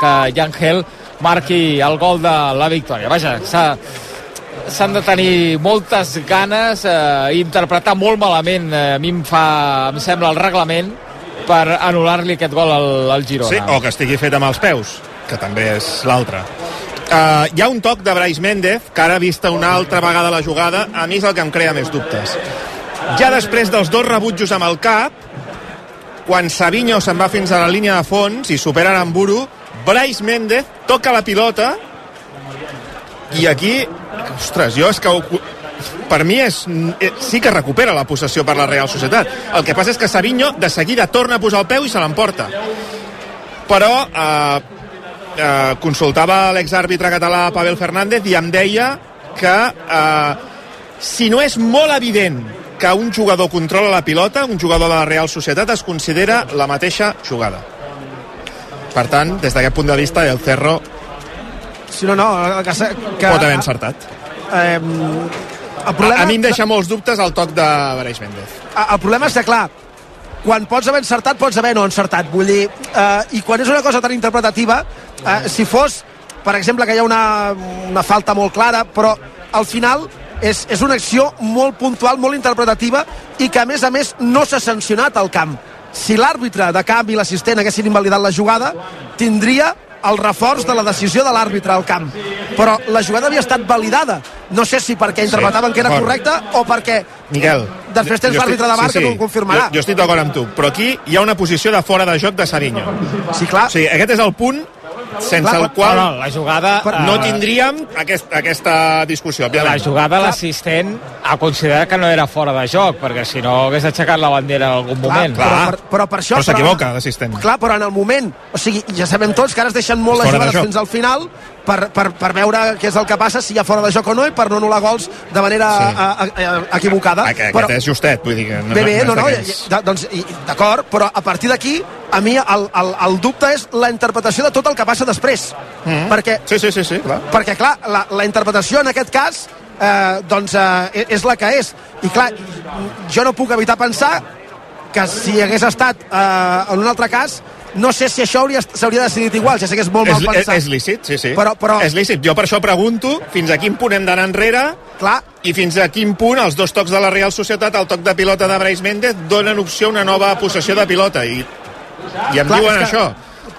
que Yangel marqui el gol de la victòria. Vaja, s'ha s'han de tenir moltes ganes eh, interpretar molt malament eh, a mi em fa, em sembla el reglament per anul·lar-li aquest gol al, al Girona Sí, o que estigui fet amb els peus, que també és l'altre. Uh, hi ha un toc de Brais Méndez, que ara vista una altra vegada la jugada, a mi és el que em crea més dubtes. Ja després dels dos rebutjos amb el cap, quan Savinho se'n va fins a la línia de fons i supera Aramburu, Brais Méndez toca la pilota i aquí, ostres, jo és que ho, per mi és, eh, sí que recupera la possessió per la Real Societat. El que passa és que Savinho de seguida torna a posar el peu i se l'emporta. Però eh, eh, consultava l'exàrbitre català Pavel Fernández i em deia que eh, si no és molt evident que un jugador controla la pilota, un jugador de la Real Societat es considera la mateixa jugada. Per tant, des d'aquest punt de vista, el Cerro Sí, no, no, que, que, pot haver encertat. Eh, el A, problema, a mi em deixa molts dubtes el toc de Breix Méndez. el problema és que, clar, quan pots haver encertat, pots haver no encertat. Vull dir, eh, i quan és una cosa tan interpretativa, eh, si fos, per exemple, que hi ha una, una falta molt clara, però al final és, és una acció molt puntual, molt interpretativa, i que, a més a més, no s'ha sancionat al camp. Si l'àrbitre de camp i l'assistent haguessin invalidat la jugada, tindria el reforç de la decisió de l'àrbitre al camp. Però la jugada havia estat validada. No sé si perquè interpretaven que era correcta o perquè Miquel. després tens l'àrbitre de bar que t'ho confirmarà. Jo, jo estic d'acord amb tu, però aquí hi ha una posició de fora de joc de Savinho. Sí, clar. O sigui, aquest és el punt sense Clar, el qual no, no, la jugada no eh, tindríem aquest, aquesta discussió, la òbviament. jugada l'assistent ha considerat que no era fora de joc perquè si no hagués aixecat la bandera en algun moment Clar, Clar. Però, per, però per això... Però s'equivoca, l'assistent. Clar, però en el moment... O sigui, ja sabem tots que ara es deixen molt les jugades fins al final per, per, per veure què és el que passa, si hi ha fora de joc o no, i per no anul·lar gols de manera Sí. a, a, a, equivocada. Aquest, aquest és justet, vull dir que no, Bé, bé, no, no, d'aquells. ja- ja- doncs, d'acord, però a partir d'aquí, a mi el, el, el dubte és la interpretació de tot el que passa després. Mhm. Perquè, Sí, sí, sí, sí, clar. perquè clar, la, la interpretació en aquest cas eh, doncs eh, és la que és. I clar, jo no puc evitar pensar que si hagués estat eh, en un altre cas, no sé si això hauria- s'hauria decidit igual, ja sé que és molt És, mal és, pensat. és lícit, sí, sí. Però- però- És lícit. Jo per això pregunto fins a quin punt hem d'anar enrere Clar, i fins a quin punt els dos tocs de la Real Societat, el toc de pilota de Brais Méndez, donen opció a una nova possessió de pilota. I, i em Clar, diuen que- això.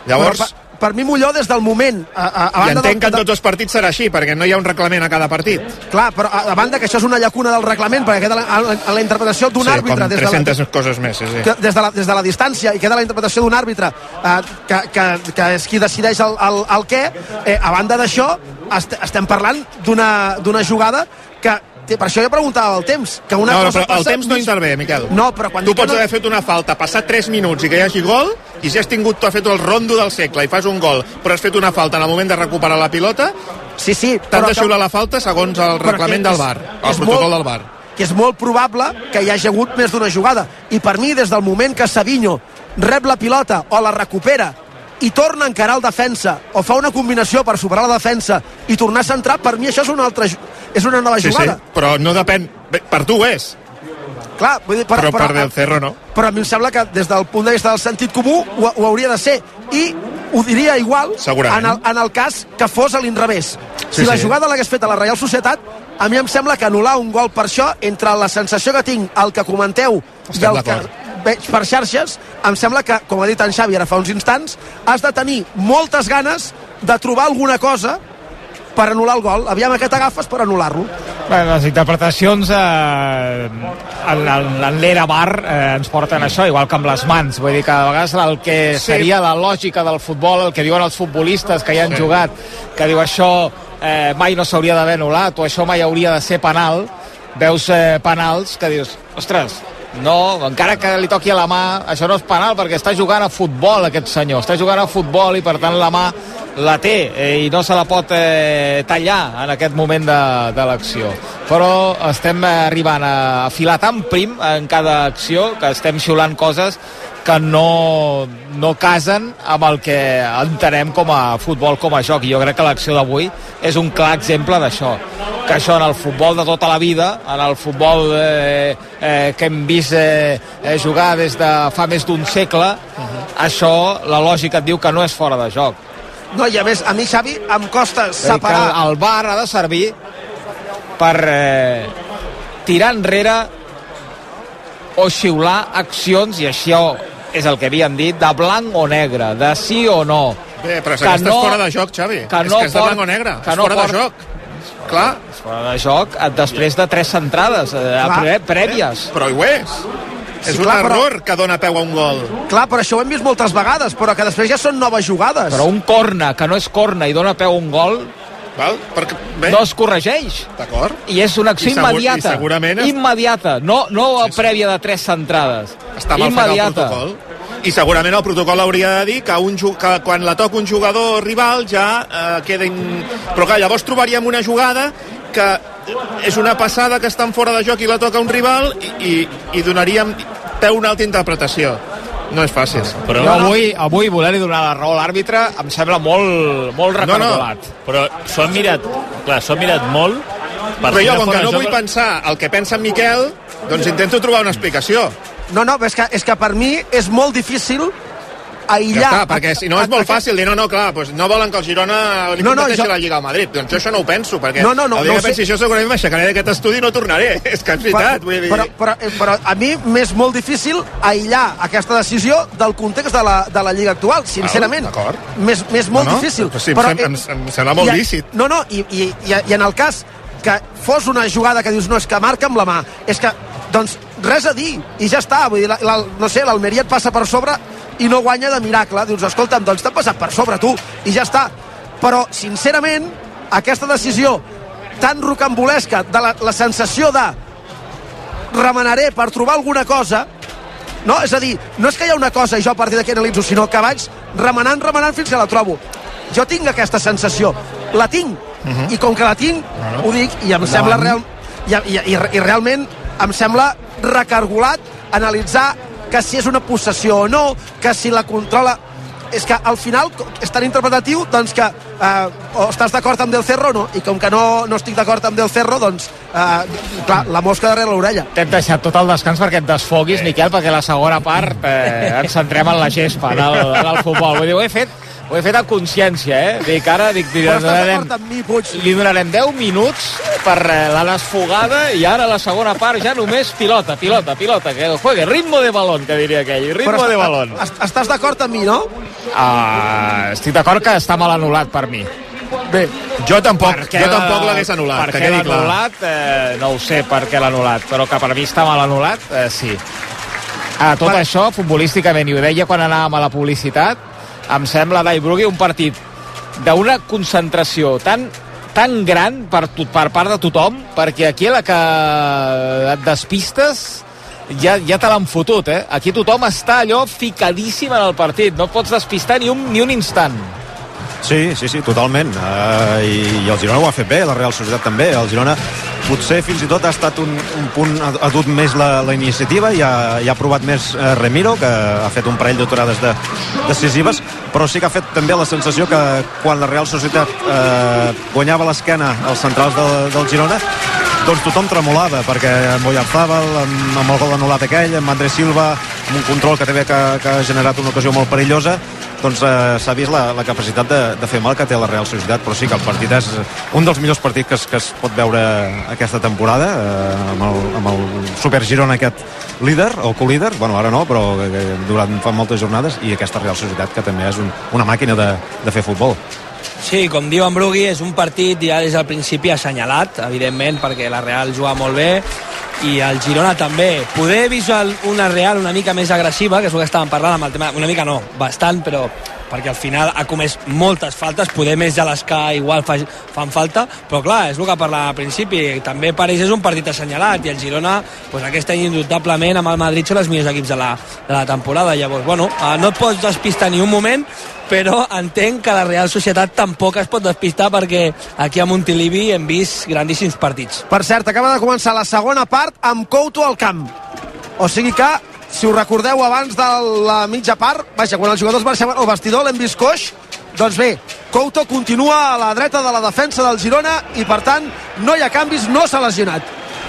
Llavors, però per, per mi Molló des del moment... A, a, a i entenc que en tots els partits serà així, perquè no hi ha un reglament a cada partit. Clar, però a, a banda que això és una llacuna del reglament, perquè queda la, a, la, a la interpretació d'un sí, àrbitre com des de la, 300 coses més, sí, sí. que des de, la, des de la distància i queda la interpretació d'un àrbitre eh, que, que, que és qui decideix el, el, el què, eh, a banda d'això est estem parlant d'una jugada que per això jo preguntava el temps que una No, cosa però el passa temps no intervé, Miquel. no, però quan Tu que pots no- haver fet una falta, passar 3 minuts i que hi hagi gol, i si has tingut, tu has fet el rondo del segle i fas un gol, però has fet una falta en el moment de recuperar la pilota, sí, sí, t'han de que- xiular la falta segons el reglament que del bar, el protocol molt- del bar. que és molt probable que hi hagi hagut més d'una jugada. I per mi, des del moment que Savinho rep la pilota o la recupera i torna a encarar el defensa o fa una combinació per superar la defensa i tornar a centrar, per mi això és una, altra, és una nova Sí, sí, jugada. però no depèn... Bé, Per tu és, Clar, vull dir, però, per Del Cerro no. però a mi em sembla que des del punt de vista del sentit comú ho, ho hauria de ser i ho diria igual en el, en el cas que fos a l'inrevés si Sí, la sí. jugada l'hagués fet a la Real Societat a mi em sembla que anul·lar un gol per això entre la sensació que tinc, el que comenteu i Estem el que. Veig per xarxes em sembla que, com ha dit en Xavi ara fa uns instants has de tenir moltes ganes de trobar alguna cosa per anul·lar el gol. Aviam a què t'agafes per anul·lar-lo. Bé, les interpretacions eh, en, en, en l'era bar eh, ens porten això, igual que amb les mans. Vull dir que a vegades el que Sí. seria la lògica del futbol, el que diuen els futbolistes que hi han Sí. jugat, que diu això eh, mai no s'hauria d'haver anul·lat o això mai hauria de ser penal, veus eh, penals que dius, ostres, no, encara que li toqui a la mà, això no és penal perquè està jugant a futbol aquest senyor, està jugant a futbol i per tant la mà la té eh, i no se la pot eh, tallar en aquest moment de, de l'acció. Però estem arribant a afilar tan prim en cada acció que estem xiulant coses que no, no casen amb el que entenem com a futbol, com a joc. I jo crec que l'acció d'avui és un clar exemple d'això. Que això en el futbol de tota la vida, en el futbol eh, eh, que hem vist eh, eh, jugar des de fa més d'un segle, això, la lògica et diu que no és fora de joc No, i a més, a mi, Xavi, em costa dir que separar... el bar ha de servir per eh, tirar enrere o xiular accions, i això és el que havíem dit, de blanc o negre, de sí o no. Bé, però és Que que aquesta no- és fora de joc, Xavi. que és no que és de blanc o negre. que és no fora port- de joc. Clar, És fora de joc eh, després de tres centrades eh, Clar. pre prèvies. però ho és. Sí, és un clar, però- error que dona peu a un gol. Clar, però això ho hem vist moltes vegades, però que després ja són noves jugades. Però un corna que no és corna i dona peu a un gol Val? Perquè, bé, no es corregeix. d'acord. I és una acció I segur- immediata. i segurament es- Immediata. No, no prèvia de tres centrades. Està mal fet el protocol. I segurament el protocol hauria de dir que, un, que quan la toca un jugador rival ja eh, queda... In... Però clar, llavors trobaríem una jugada que és una passada que estan fora de joc i la toca un rival i, i, i donaríem peu una altra interpretació. No és fàcil. Però, Jo avui, avui voler-li donar la raó a l'àrbitre em sembla molt, molt No, no. recargolat. però s'ho han mirat, clar, s'ho han mirat molt per Però jo, com que no joc vull pensar el que pensa en Miquel, doncs intento trobar una explicació. No, no, és que, és que per mi és molt difícil Ja aïllar... està, perquè si no és molt fàcil dir, no, no, clar, doncs no volen que el Girona li No, no, jo- la Lliga al Madrid. Doncs jo això no ho penso, perquè No, no, no, el dia no que pensi això segurament m'aixecaré d'aquest estudi i no tornaré. És que és veritat, vull dir... però, però, eh, però a mi m'és molt difícil aïllar aquesta decisió del context de la, de la Lliga actual, sincerament. D'acord. M'és molt No, no, difícil. però sí, em sem- em- em sembla molt i lícit. No, no, i, i, i, i en el cas que fos una jugada que dius no, és que marca amb la mà, és que doncs res a dir, i ja està vull dir, la, la, no sé, l'Almeria et passa per sobre i no guanya de miracle, dius, escolta'm doncs t'ha passat per sobre tu, i ja està però sincerament aquesta decisió tan rocambolesca de la, la sensació de remenaré per trobar alguna cosa no? És a dir, no és que hi ha una cosa i jo a partir d'aquí analitzo, sinó que vaig remenant, remenant fins que la trobo. Jo tinc aquesta sensació. La tinc. Uh -huh. I com que la tinc, bueno, ho dic, i em sembla real, i, i, i, i realment em sembla recargolat analitzar que si és una possessió o no, que si la controla. És que al final és tan interpretatiu doncs que eh, o estàs d'acord amb Del Cerro o no, i com que no, no estic d'acord amb Del Cerro doncs eh, clar, la mosca darrere l'orella. T'hem deixat tot el descans perquè et desfoguis, Miquel, perquè la segona part eh, ens centrem en la gespa del, del futbol. Vull dir, ho he fet, ho he fet a consciència, eh? Dic, ara dic, li però donarem, mi, Puig? li donarem 10 minuts per eh, la desfogada i ara la segona part ja només pilota, pilota, pilota, que juegue, ritmo de balón, que diria aquell, ritmo de balón. est- estàs d'acord amb mi, no? Uh, estic d'acord que està mal anul·lat per mi. Bé, Jo tampoc, Per què jo tampoc l'ha- l'hagués anul·lat, Per que què quedi clar. anul·lat? Eh, no ho sé per què l'ha anul·lat, però que per mi està mal anul·lat, eh, sí. Ah, tot Va- això, futbolísticament, i ho deia quan anàvem a la publicitat, em sembla, Dai Brugui, un partit d'una concentració tan tan gran per, tot, per part de tothom, perquè aquí la que et despistes ja, ja te l'han fotut, eh? Aquí tothom està allò ficadíssim en el partit, no pots despistar ni un, ni un instant. Sí, sí, sí, totalment. Uh, i, I el Girona ho ha fet bé, la Real Societat també. El Girona potser fins i tot ha estat un, un punt, ha, ha dut més la, la iniciativa i ha, i ha provat més uh, Remiro, que ha fet un parell d'aturades de, decisives, però sí que ha fet també la sensació que quan la Real Societat uh, guanyava l'esquena als centrals del, del Girona, doncs tothom tremolava, perquè amb Oyarzábal, amb, amb el gol anul·lat aquell, amb Andrés Silva, amb un control que també que, que ha generat una ocasió molt perillosa, doncs eh, s'ha vist la, la capacitat de, de fer mal que té la Real Societat, però sí que el partit és un dels millors partits que es, que es pot veure aquesta temporada, eh, amb, el, amb el Super Girona aquest líder, o co-líder, bueno, ara no, però que durant fa moltes jornades, i aquesta Real Societat que també és un, una màquina de, de fer futbol. Sí, com diu en Brugui, és un partit ja des del principi assenyalat, evidentment, perquè la Real juga molt bé i el Girona també. Poder visual una Real una mica més agressiva, que és el que estàvem parlant amb el tema, una mica no, bastant, però perquè al final ha comès moltes faltes, poder més ja les que igual fa, fan falta, però clar, és el que parlàvem al principi, també pareix és un partit assenyalat i el Girona, pues, aquest any indubtablement amb el Madrid són els millors equips de la, de la temporada, llavors, bueno, eh, no et pots despistar ni un moment, però entenc que la Real Societat tampoc es pot despistar perquè aquí a Montilivi hem vist grandíssims partits. Per cert, acaba de començar la segona part amb Couto al camp. O sigui que, si us recordeu abans de la mitja part, vaja, quan els jugadors marxaven al vestidor l'hem vist coix, doncs bé, Couto continua a la dreta de la defensa del Girona i per tant no hi ha canvis, no s'ha lesionat.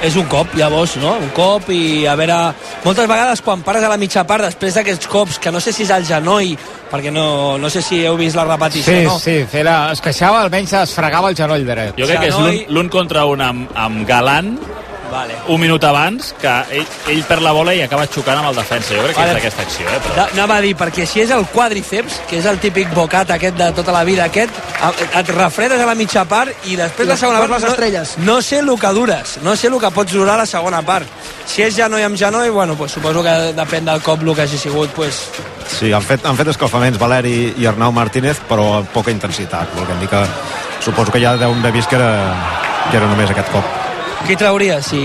és un cop, llavors, no? Un cop i a veure... Moltes vegades quan pares a la mitja part, després d'aquests cops, que no sé si és al genoll, perquè no, no sé si heu vist la repetició, Sí, no? sí, era, es queixava, almenys es fregava el genoll dret. Jo crec que és Genoll- l'un contra un amb, amb Galant, Vale. un minut abans, que ell, ell perd la bola i acaba xocant amb el defensa. Jo crec que Vale. és aquesta acció, eh? Però... Da- Anava a dir, perquè si és el quàdriceps, que és el típic bocat aquest de tota la vida, aquest, et refredes a la mitja part i després I la segona part... les estrelles. No, no sé el que dures, no sé el que pots durar la segona part. Si és genoll amb genoll, bueno, pues suposo que depèn del cop el que hagi sigut, pues, Sí, han fet, han fet escalfaments Valeri i Arnau Martínez, però amb poca intensitat. Volguem dir que suposo que ja deuen haver vist que era, que era només aquest cop. Qui trauries? Si...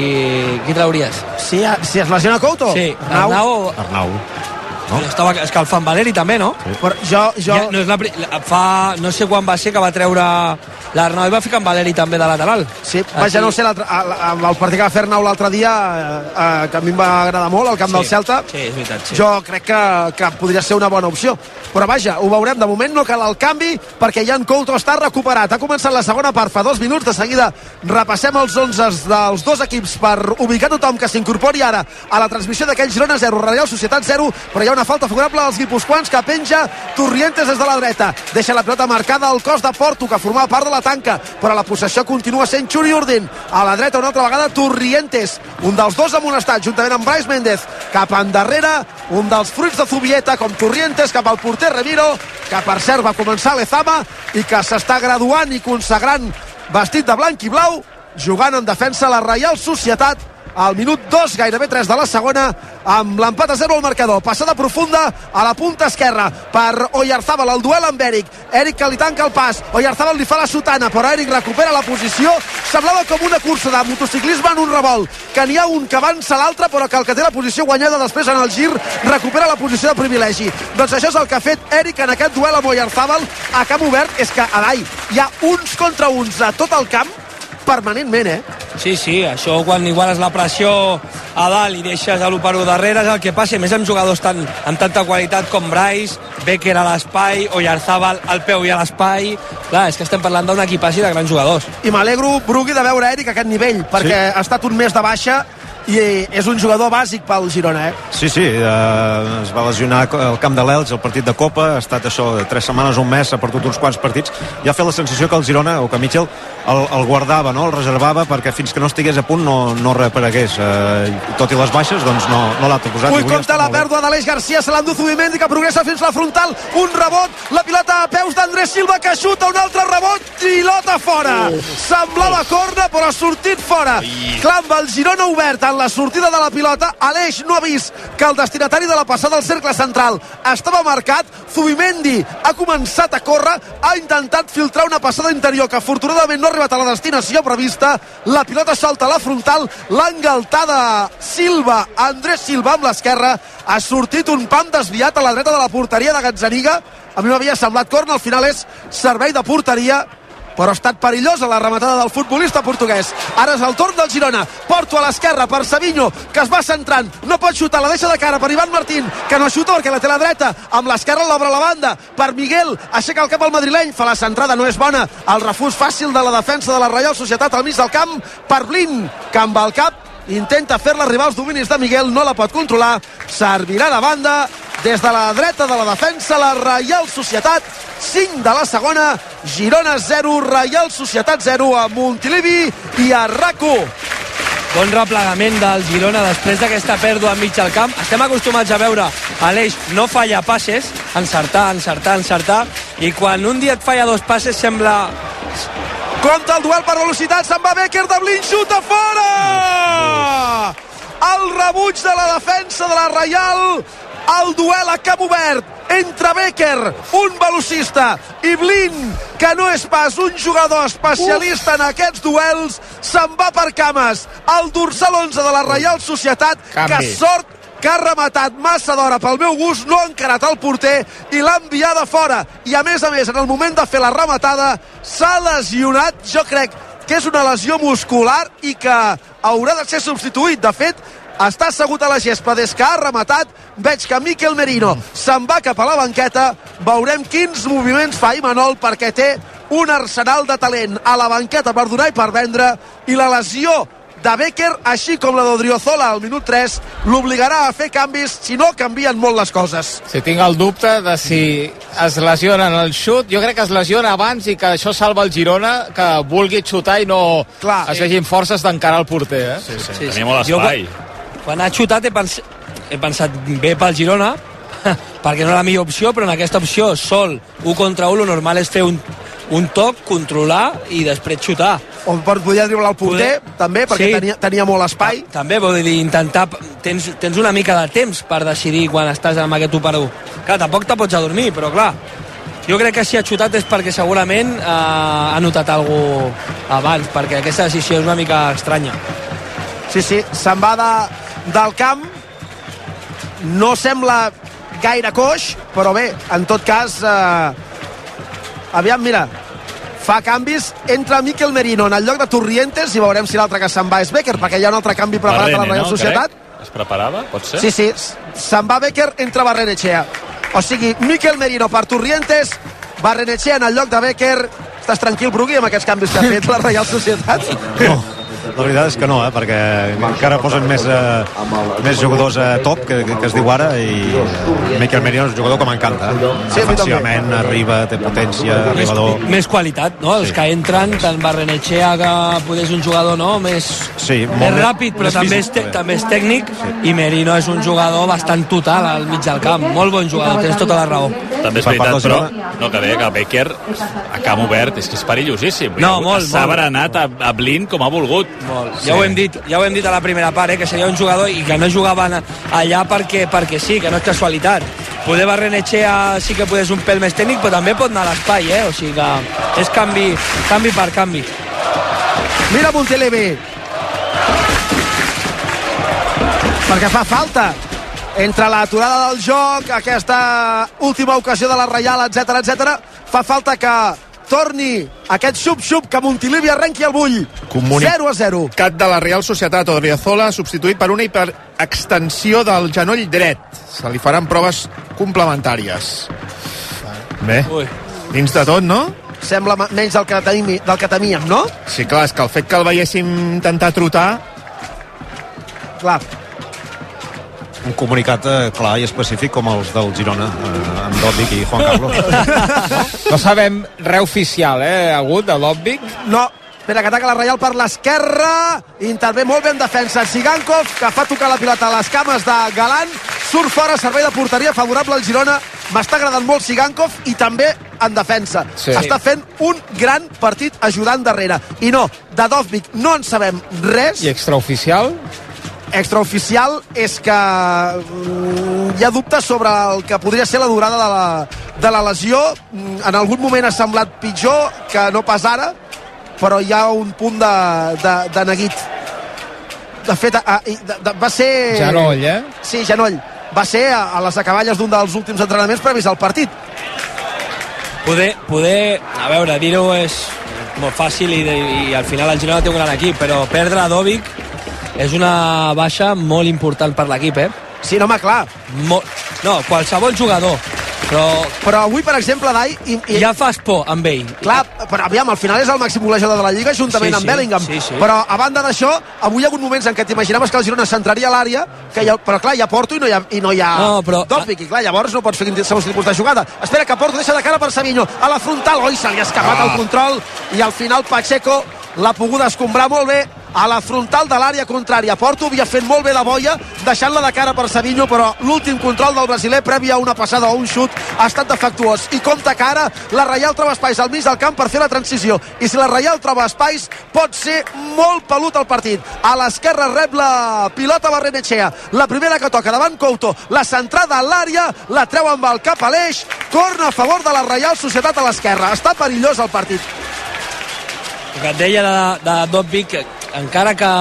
Qui trauries? Si, si es lesiona Couto? Sí, Arnau. Arnau... Arnau. No? Estava escalfant Valeri també, no? Però jo, jo... Ja, no, és la, fa, no sé quan va ser que va treure l'Arnau i va ficar en Valeri també de lateral. Sí, vaja, no sé, el, el el partit que va fer Arnau l'altre dia, eh, eh, que a mi em va agradar molt, al camp Sí, del Celta, sí, és veritat, sí. jo crec que, que podria ser una bona opció. Però vaja, ho veurem, de moment no cal el canvi, perquè Jan Couto està recuperat. Ha començat la segona part fa dos minuts, de seguida repassem els 11 dels dos equips per ubicar tothom que s'incorpori ara a la transmissió d'aquell Girona 0, Real Societat 0, però hi ha una falta favorable als guipuscoans que penja Torrientes des de la dreta. Deixa la pilota marcada al cos de Porto, que formava part de la tanca, però la possessió continua sent Xuri Urdin. A la dreta una altra vegada Torrientes, un dels dos amonestats, juntament amb Brais Méndez, cap endarrere, un dels fruits de Zubieta, com Torrientes, cap al porter Remiro, que per cert va començar l'Ezama i que s'està graduant i consagrant vestit de blanc i blau, jugant en defensa la Reial Societat al minut 2, gairebé 3 de la segona, amb l'empat a 0 al marcador. Passada profunda a la punta esquerra per Oyarzábal, el duel amb Eric. Eric que li tanca el pas, Oyarzábal li fa la sotana, però Eric recupera la posició. Semblava com una cursa de motociclisme en un revolt, que n'hi ha un que avança l'altre, però que el que té la posició guanyada després en el gir recupera la posició de privilegi. Doncs això és el que ha fet Eric en aquest duel amb Oyarzábal a camp obert, és que a dalt hi ha uns contra uns a tot el camp permanentment, eh? Sí, sí, això quan iguales la pressió a dalt i deixes a l'1 per 1 darrere és el que passa, més amb jugadors tan, amb tanta qualitat com Bryce, Becker a l'espai, Oyarzábal al peu i a l'espai... Clar, és que estem parlant d'un equipatge de grans jugadors. i m'alegro, Brugui, de veure Eric a aquest nivell, perquè sí. ha estat un mes de baixa i és un jugador bàsic pel Girona, eh? Sí, sí, eh, es va lesionar al camp de l'Elx, el partit de Copa, ha estat això de tres setmanes, un mes, ha perdut uns quants partits, i ha fet la sensació que el Girona, o que Mitchell, el, el guardava, no? el reservava, perquè fins que no estigués a punt no, no reaparegués. Eh, tot i les baixes, doncs no, no l'ha posat. Ui, està la pèrdua d'Aleix Garcia, se l'endú Zubimendi, que progressa fins la frontal, un rebot, la pilota a peus d'Andrés Silva, que xuta un altre rebot, pilota fora. Semblava corna, però ha sortit fora. Clar, amb el Girona obert en la sortida de la pilota, Aleix no ha vist que el destinatari de la passada al cercle central estava marcat, Zubimendi ha començat a córrer, ha intentat filtrar una passada interior que afortunadament no ha arribat a la destinació prevista, la pilota solta a la frontal, l'engaltada Silva, Andrés Silva amb l'esquerra, ha sortit un pam desviat a la dreta de la porteria de Gazzaniga, a mi m'havia semblat corna, al final és servei de porteria, però ha estat perillosa la rematada del futbolista portuguès. Ara és el torn del Girona. Porto a l'esquerra per Savinho, que es va centrant. No pot xutar, la deixa de cara per Ivan Martín, que no xuta perquè la té a la dreta. Amb l'esquerra l'obre la banda. Per Miguel, aixeca el cap al madrileny, fa la centrada, no és bona. El refús fàcil de la defensa de la Reial Societat al mig del camp per Blin, que amb el cap intenta fer-la arribar als dominis de Miguel, no la pot controlar, servirà de banda, des de la dreta de la defensa, la Reial Societat, 5 de la segona, Girona 0, Reial Societat 0 a Montilivi i a RAC1. Bon replegament del Girona després d'aquesta pèrdua enmig del camp. Estem acostumats a veure Aleix no falla passes, encertar, encertar, encertar, i quan un dia et falla dos passes sembla... Compte el duel per velocitat, se'n va Becker de Blin, xuta fora! El rebuig de la defensa de la Reial, el duel a cap obert entre Becker, un velocista, i Blin, que no és pas un jugador especialista en aquests duels, se'n va per cames. El dorsal 11 de la Reial Societat, Canvi. que sort que ha rematat massa d'hora pel meu gust, no ha encarat el porter i l'ha enviada fora. I a més a més, en el moment de fer la rematada, s'ha lesionat, jo crec que és una lesió muscular i que haurà de ser substituït. De fet, està assegut a la gespa des que ha rematat. Veig que Miquel Merino se'n va cap a la banqueta. Veurem quins moviments fa Imanol perquè té un arsenal de talent a la banqueta per donar i per vendre i la lesió de Becker, així com la d'Odriozola al minut 3, l'obligarà a fer canvis si no canvien molt les coses. Si tinc el dubte de si es lesiona en el xut, jo crec que es lesiona abans i que això salva el Girona, que vulgui xutar i no Clar, es vegin forces d'encarar el porter. Eh? Sí, sí, Sí, sí. tenia molt Jo, espai. Quan ha xutat he, pens he pensat bé pel Girona, perquè no era la millor opció, però en aquesta opció, sol, 1 contra 1, el normal és fer un, un toc, controlar i després xutar. O per poder driblar el porter, Poder- també, perquè Sí. tenia, tenia molt espai. També, vull dir, intentar... Tens, tens una mica de temps per decidir quan estàs amb aquest 1 per 1. Clar, tampoc te pots adormir, però clar, jo crec que si ha xutat és perquè segurament eh, ha notat alguna abans, perquè aquesta decisió és una mica estranya. Sí, sí, se'n va de, del camp. No sembla gaire coix, però bé, en tot cas... Eh, aviam, mira, fa canvis, entra Miquel Merino en el lloc de Torrientes i veurem si l'altre que se'n va és Becker, perquè hi ha un altre canvi preparat a la Real no, Societat. crec? Es preparava, pot ser? Sí, sí, se'n va Becker, entra Barrenechea. O sigui, Miquel Merino per Torrientes, Barrenechea en el lloc de Becker. Estàs tranquil, Brugui, amb aquests canvis que ha fet la Real Societat? No, la veritat és que no, eh, perquè encara posen més, eh, més jugadors a top, que, que, es diu ara, i eh, Miquel Merino és un jugador que m'encanta. Eh? Sí, Defensivament arriba, té potència, més, arribador... més qualitat, no? Els Sí. que entren, tant Barrenechea que poder és un jugador no? més, Sí, molt més més- ràpid, però més també, físic, és te, també. també és tècnic i Merino és un jugador bastant total al mig del camp. Molt bon jugador, tens tota la raó. També és veritat, però no, que deia que Becker a camp obert és que és perillosíssim. No, molt, S'ha molt. berenat a, a Blin com ha volgut. Molt. Ja, ho hem dit, ja ho hem dit a la primera part, eh, que seria un jugador i que no jugaven allà perquè, perquè sí, que no és casualitat. Poder Barrenechea sí que poder és un pèl més tècnic, però també pot anar a l'espai, eh? o sigui que és canvi, canvi per canvi. Mira Montelevi. Perquè fa falta entre l'aturada del joc, aquesta última ocasió de la Reial, etc etc. fa falta que torni aquest xup-xup que Montilivi arrenqui el bull. Comuni- 0 a 0. Cat de la Real Societat, Odriozola, substituït per una hiperextensió del genoll dret. Se li faran proves complementàries. Bé, Ui. dins de tot, no? Sembla menys del que, tenim, del que temíem, no? Sí, clar, és que el fet que el veiéssim intentar trotar... Clar, Un comunicat eh, clar i específic com els del Girona, eh, amb Dovic i Juan Carlos. No sabem res oficial, eh, hagut de l'Òbvic. no. Espera, que ataca la Reial per l'esquerra. Intervé molt bé en defensa Sigankov, que fa tocar la pilota a les cames de Galant. Surt fora, servei de porteria favorable al Girona. M'està agradant molt Sigankov i també en defensa. Sí. Està fent un gran partit ajudant darrere. I no, de Dovvik no en sabem res. I extraoficial? Extraoficial és que mm, hi ha dubtes sobre el que podria ser la durada de la, de la lesió. Mm, En algun moment ha semblat pitjor que no pas ara, però hi ha un punt de, de, de neguit. De fet, a, de, de, va ser... Genoll, eh? Sí, genoll. Va ser a, a les acaballes d'un dels últims entrenaments previs al partit. Poder, poder a veure, dir-ho és molt fàcil i, i al final el Girona té un gran equip, però perdre a Dovic és una baixa molt important per l'equip, eh? Sí, no, home, clar. Molt... No, qualsevol jugador, però Però avui, per exemple, Dai... I, i, ja fas por amb ell. Clar, però aviam, al final és el màxim golejador de la Lliga juntament Sí, amb sí, Bellingham. sí, sí. Però a banda d'això, avui hi ha hagut moments en què t'imaginaves que el Girona centraria l'àrea, que ha, però clar, hi ha Porto i no hi ha, i no hi ha No, però- Dovvik, i clar, llavors no pots fer segons tipus de jugada. Espera que Porto deixa de cara per Savinho, a la frontal, oi, se li ha escapat Ah. el control, i al final Pacheco l'ha pogut escombrar molt bé a la frontal de l'àrea contrària. Porto havia fet molt bé de boia, deixant-la de cara per Savinho, però l'últim control del brasiler previ a una passada o un xut ha estat defectuós. I compta que ara la Reial troba espais al mig del camp per fer la transició. I si la Reial troba espais, pot ser molt pelut el partit. A l'esquerra rep la pilota Barrenechea. La primera que toca davant Couto. La centrada a l'àrea, la treu amb el cap a l'eix. Corna a favor de la Reial Societat a l'esquerra. Està perillós el partit. El que et deia de, de Dobbik, encara que,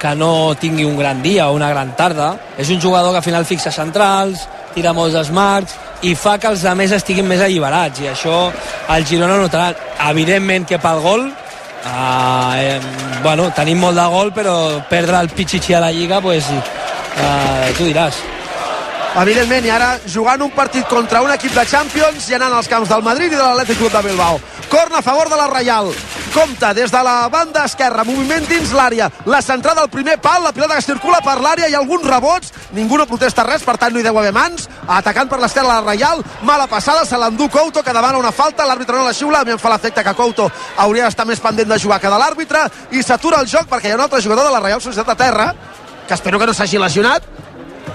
que no tingui un gran dia o una gran tarda, és un jugador que al final fixa centrals, tira molts smarts i fa que els altres estiguin més alliberats i això el Girona notarà. Evidentment que pel gol eh, eh, bueno, tenim molt de gol però perdre el Pichichi a la Lliga pues, eh, tu diràs Evidentment, i ara jugant un partit contra un equip de Champions i anant als camps del Madrid i de l'Atlètic Club de Bilbao. Corna a favor de la Reial. compte des de la banda esquerra, moviment dins l'àrea, la centrada al primer pal, la pilota que circula per l'àrea i alguns rebots, ningú no protesta res, per tant no hi deu haver mans, atacant per l'esquerra la Reial, mala passada, se l'endú Couto, que demana una falta, l'àrbitre no la xiula, a mi em fa l'efecte que Couto hauria d'estar més pendent de jugar que de l'àrbitre, i s'atura el joc perquè hi ha un altre jugador de la Reial Societat de Terra, que espero que no s'hagi lesionat,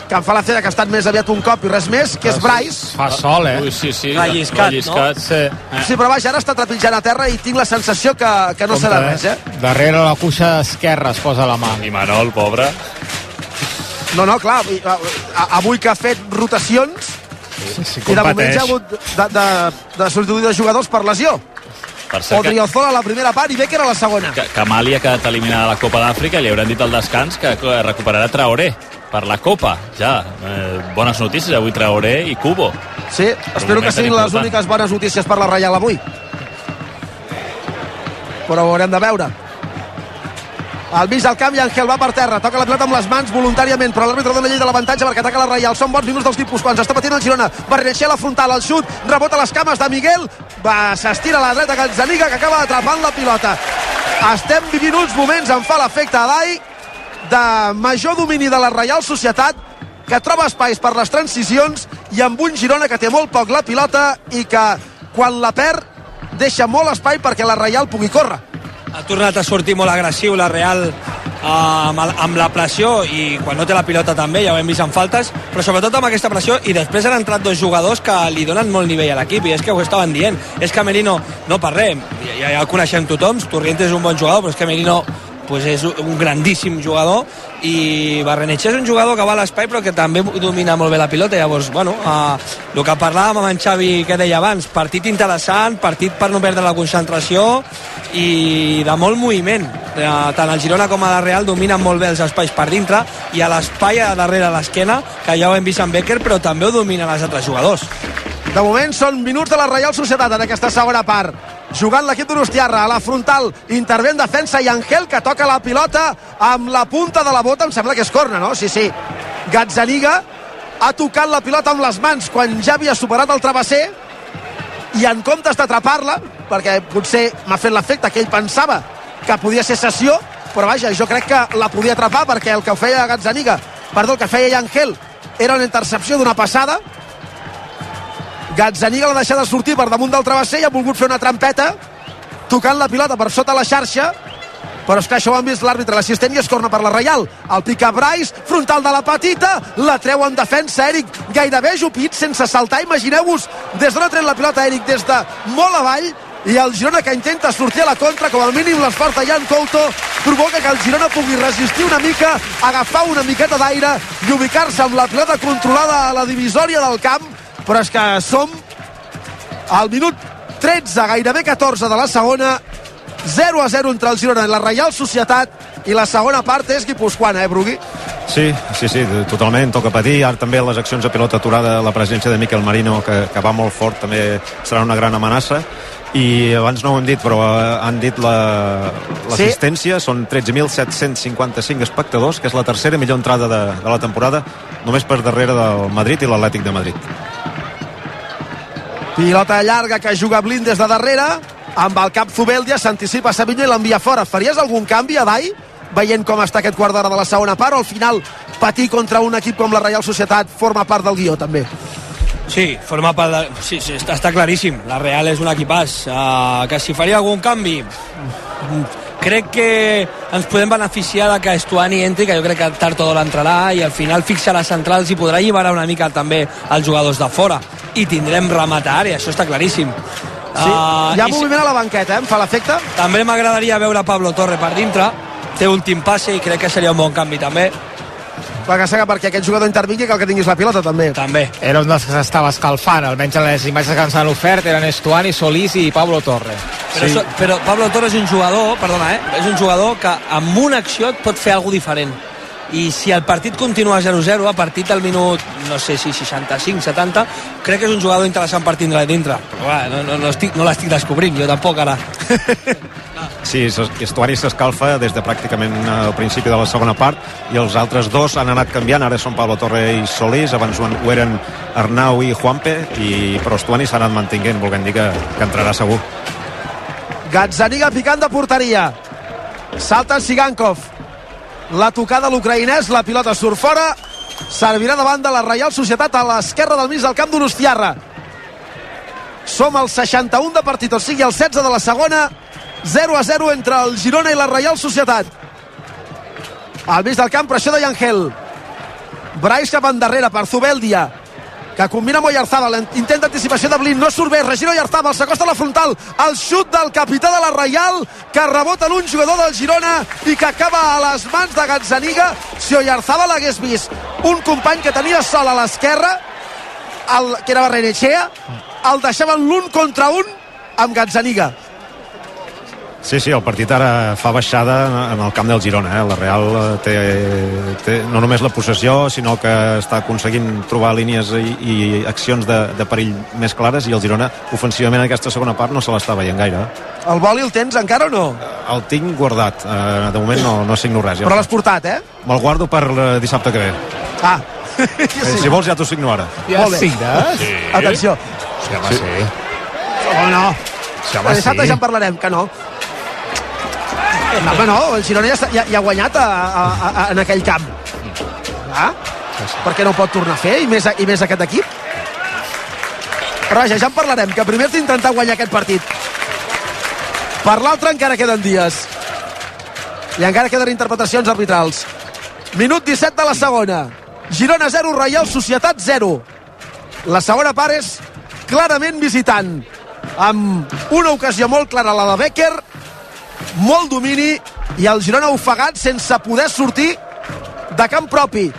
que em fa l'efecte que ha estat més aviat un cop i res més, que és Bryce, Fa sol, eh? Ui, sí, sí. Relliscat, relliscat no? sí. Eh. Sí, però vaja, ara està trepitjant a terra i tinc la sensació que, que no serà res, eh? Darrere la cuixa esquerra es posa la mà. I Manol, pobre. No, no, clar, avui que ha fet rotacions Sí, i de moment ja ha hagut de, de, de substituir de jugadors per lesió. Per cert, que, Odriozola a la primera part i Becker a la segona. que, que Mali ha quedat eliminada de la Copa d'Àfrica i li hauran dit al descans que eh, recuperarà Traoré per la Copa, ja. Eh, bones notícies, avui Traoré i Cubo. Sí, espero que siguin les úniques bones notícies per la Reial avui. Però ho haurem de veure. Al mig del camp i Ángel va per terra, toca la pilota amb les mans voluntàriament, però l'àrbitre dona llei de l'avantatge perquè ataca la Reial. Són bons minuts dels guipuscoans, està patint el Girona, Barreneixer a la frontal, el xut, rebota les cames de Miguel, va s'estira a la dreta Gazzaniga que acaba atrapant la pilota. Estem vivint uns moments, em fa l'efecte a Dai, de major domini de la Reial Societat, que troba espais per les transicions i amb un Girona que té molt poc la pilota i que quan la perd deixa molt espai perquè la Reial pugui córrer. Ha tornat a sortir molt agressiu la Real eh, amb, amb la pressió i quan no té la pilota també, ja ho hem vist en faltes, però sobretot amb aquesta pressió i després han entrat dos jugadors que li donen molt nivell a l'equip i és que ho estaven dient. És que Merino, no per res, ja, ja el coneixem tothom, Torrientes és un bon jugador, però és que Merino pues és un grandíssim jugador i Barrenetxer és un jugador que va a l'espai però que també domina molt bé la pilota. Llavors, bueno, uh, el que parlàvem amb en Xavi que deia abans, partit interessant partit per no perdre la concentració i de molt moviment. Uh, tant el Girona com a la Real dominen molt bé els espais per dintre i a l'espai a darrere l'esquena que ja ho hem vist amb Becker però també ho dominen els altres jugadors. De moment són minuts de la Reial Societat en aquesta segona part. Jugant l'equip d'Urustiarra a la frontal, intervé en defensa i Angel que toca la pilota amb la punta de la bota, em sembla que és corna, no? Sí, sí. Gazzaniga ha tocat la pilota amb les mans quan ja havia superat el travesser i en comptes d'atrapar-la, perquè potser m'ha fet l'efecte que ell pensava que podia ser sessió, però vaja, jo crec que la podia atrapar perquè el que feia Gazzaniga, perdó, el que feia Angel era una intercepció d'una passada Gazzaniga l'ha deixat de sortir per damunt del travesser i ha volgut fer una trampeta tocant la pilota per sota la xarxa però que això ho han vist l'àrbitre, l'assistent i es corna per la Reial. El pica Brais, frontal de la petita, la treu en defensa Eric, gairebé jupit, sense saltar. Imagineu-vos des d'on ha tret la pilota Eric, des de molt avall, i el Girona que intenta sortir a la contra, com a mínim l'esforç de Jan Couto provoca que el Girona pugui resistir una mica, agafar una miqueta d'aire i ubicar-se amb la pilota controlada a la divisòria del camp, però és que som al minut 13, gairebé 14 de la segona, 0 a 0 entre el Girona i la Reial Societat, i la segona part és guipuscoana, eh, Brugui? Sí, sí, sí, totalment, toca patir. Ara també les accions de pilota aturada, la presència de Miquel Marino, que, que va molt fort, també serà una gran amenaça. I abans no ho hem dit, però eh, han dit la- l'assistència, la, són 13.755 espectadors, que és la tercera millor entrada de, de la temporada, només per darrere del Madrid i l'Atlètic de Madrid. Pilota llarga que juga Blind des de darrere, amb el cap Zubeldia, s'anticipa Savinho i l'envia fora. Faries algun canvi a Dai? veient com està aquest quart d'hora de la segona part o al final patir contra un equip com la Reial Societat forma part del guió també Sí, forma part de... Sí, sí, està, està claríssim. La Real és un equipàs. Uh, que si faria algun canvi... mm, Crec que ens podem beneficiar de que Estuani entri, que jo crec que tard o d'hora entrarà, i al final fixarà centrals i podrà alliberar una mica també els jugadors de fora. I tindrem rematar, i això està claríssim. sí, Ah, hi ha i si- moviment a la banqueta, eh? em fa l'efecte També m'agradaria veure Pablo Torre per dintre. Té últim passe i crec que seria un bon canvi també. Sembla perquè aquest jugador intervingui que el que tinguis la pilota també També. Era un dels que s'estava escalfant, almenys en les imatges que ens han ofert eren Estuani, Solís i Pablo Torre. Però, sí. però Pablo Torres és un jugador, perdona, eh? és un jugador que amb una acció et pot fer alguna diferent. I si el partit continua 0-0, a partir del minut, no sé si 65, 70, crec que és un jugador interessant per tindre dintre. Però va, no, no, no, estic, no l'estic descobrint, jo tampoc ara. Sí, Estuari s'escalfa des de pràcticament el principi de la segona part i els altres dos han anat canviant, ara són Pablo Torre i Solís, abans ho eren Arnau i Juanpe, i, però Estuani s'ha anat mantinguent, volguem dir que, que entrarà segur. Gazzaniga picant de porteria. Salta Sigankov. La tocada l'ucraïnès, la pilota surt fora. Servirà davant de la Reial Societat a l'esquerra del mig del camp d'Unostiarra. Som al 61 de partit, o sigui, el 16 de la segona. 0 a 0 entre el Girona i la Reial Societat. Al mig del camp, pressió de Yangel. Brais cap endarrere per Zubeldia que combina amb Oyarzabal, intent d'anticipació de Blin, no surt bé, regira Oyarzabal, s'acosta a la frontal, el xut del capità de la Reial, que rebota en un jugador del Girona i que acaba a les mans de Gazzaniga. Si Oyarzabal hagués vist un company que tenia sol a l'esquerra, que era Barrenechea, el deixaven l'un contra un amb Gazzaniga. Sí, sí, el partit ara fa baixada en el camp del Girona. Eh? La Real eh, té, té no només la possessió, sinó que està aconseguint trobar línies i, i accions de, de perill més clares i el Girona, ofensivament, en aquesta segona part no se l'està veient gaire. El boli el tens encara o no? El tinc guardat. Eh, de moment no, no signo res. Ja Però l'has portat, eh? Me'l guardo per eh, dissabte que ve. Ah, Eh, sí. Si vols ja t'ho signo ara. Ja Molt bé. signes? Sí. Atenció. Sí, home, sí. Oh, no. Sí, home, dissabte sí. ja en parlarem, que no. Home, no, el Girona ja, ja, ja ha guanyat a, a, a, en aquell camp. Ah? Per què no pot tornar a fer? I més, i més aquest equip? Però vaja, ja en parlarem, que primer has d'intentar guanyar aquest partit. Per l'altre encara queden dies. I encara queden interpretacions arbitrals. Minut 17 de la segona. Girona 0, Reial Societat 0. La segona part és clarament visitant. Amb una ocasió molt clara, la de Becker, molt domini i el Girona ofegat sense poder sortir de camp propi.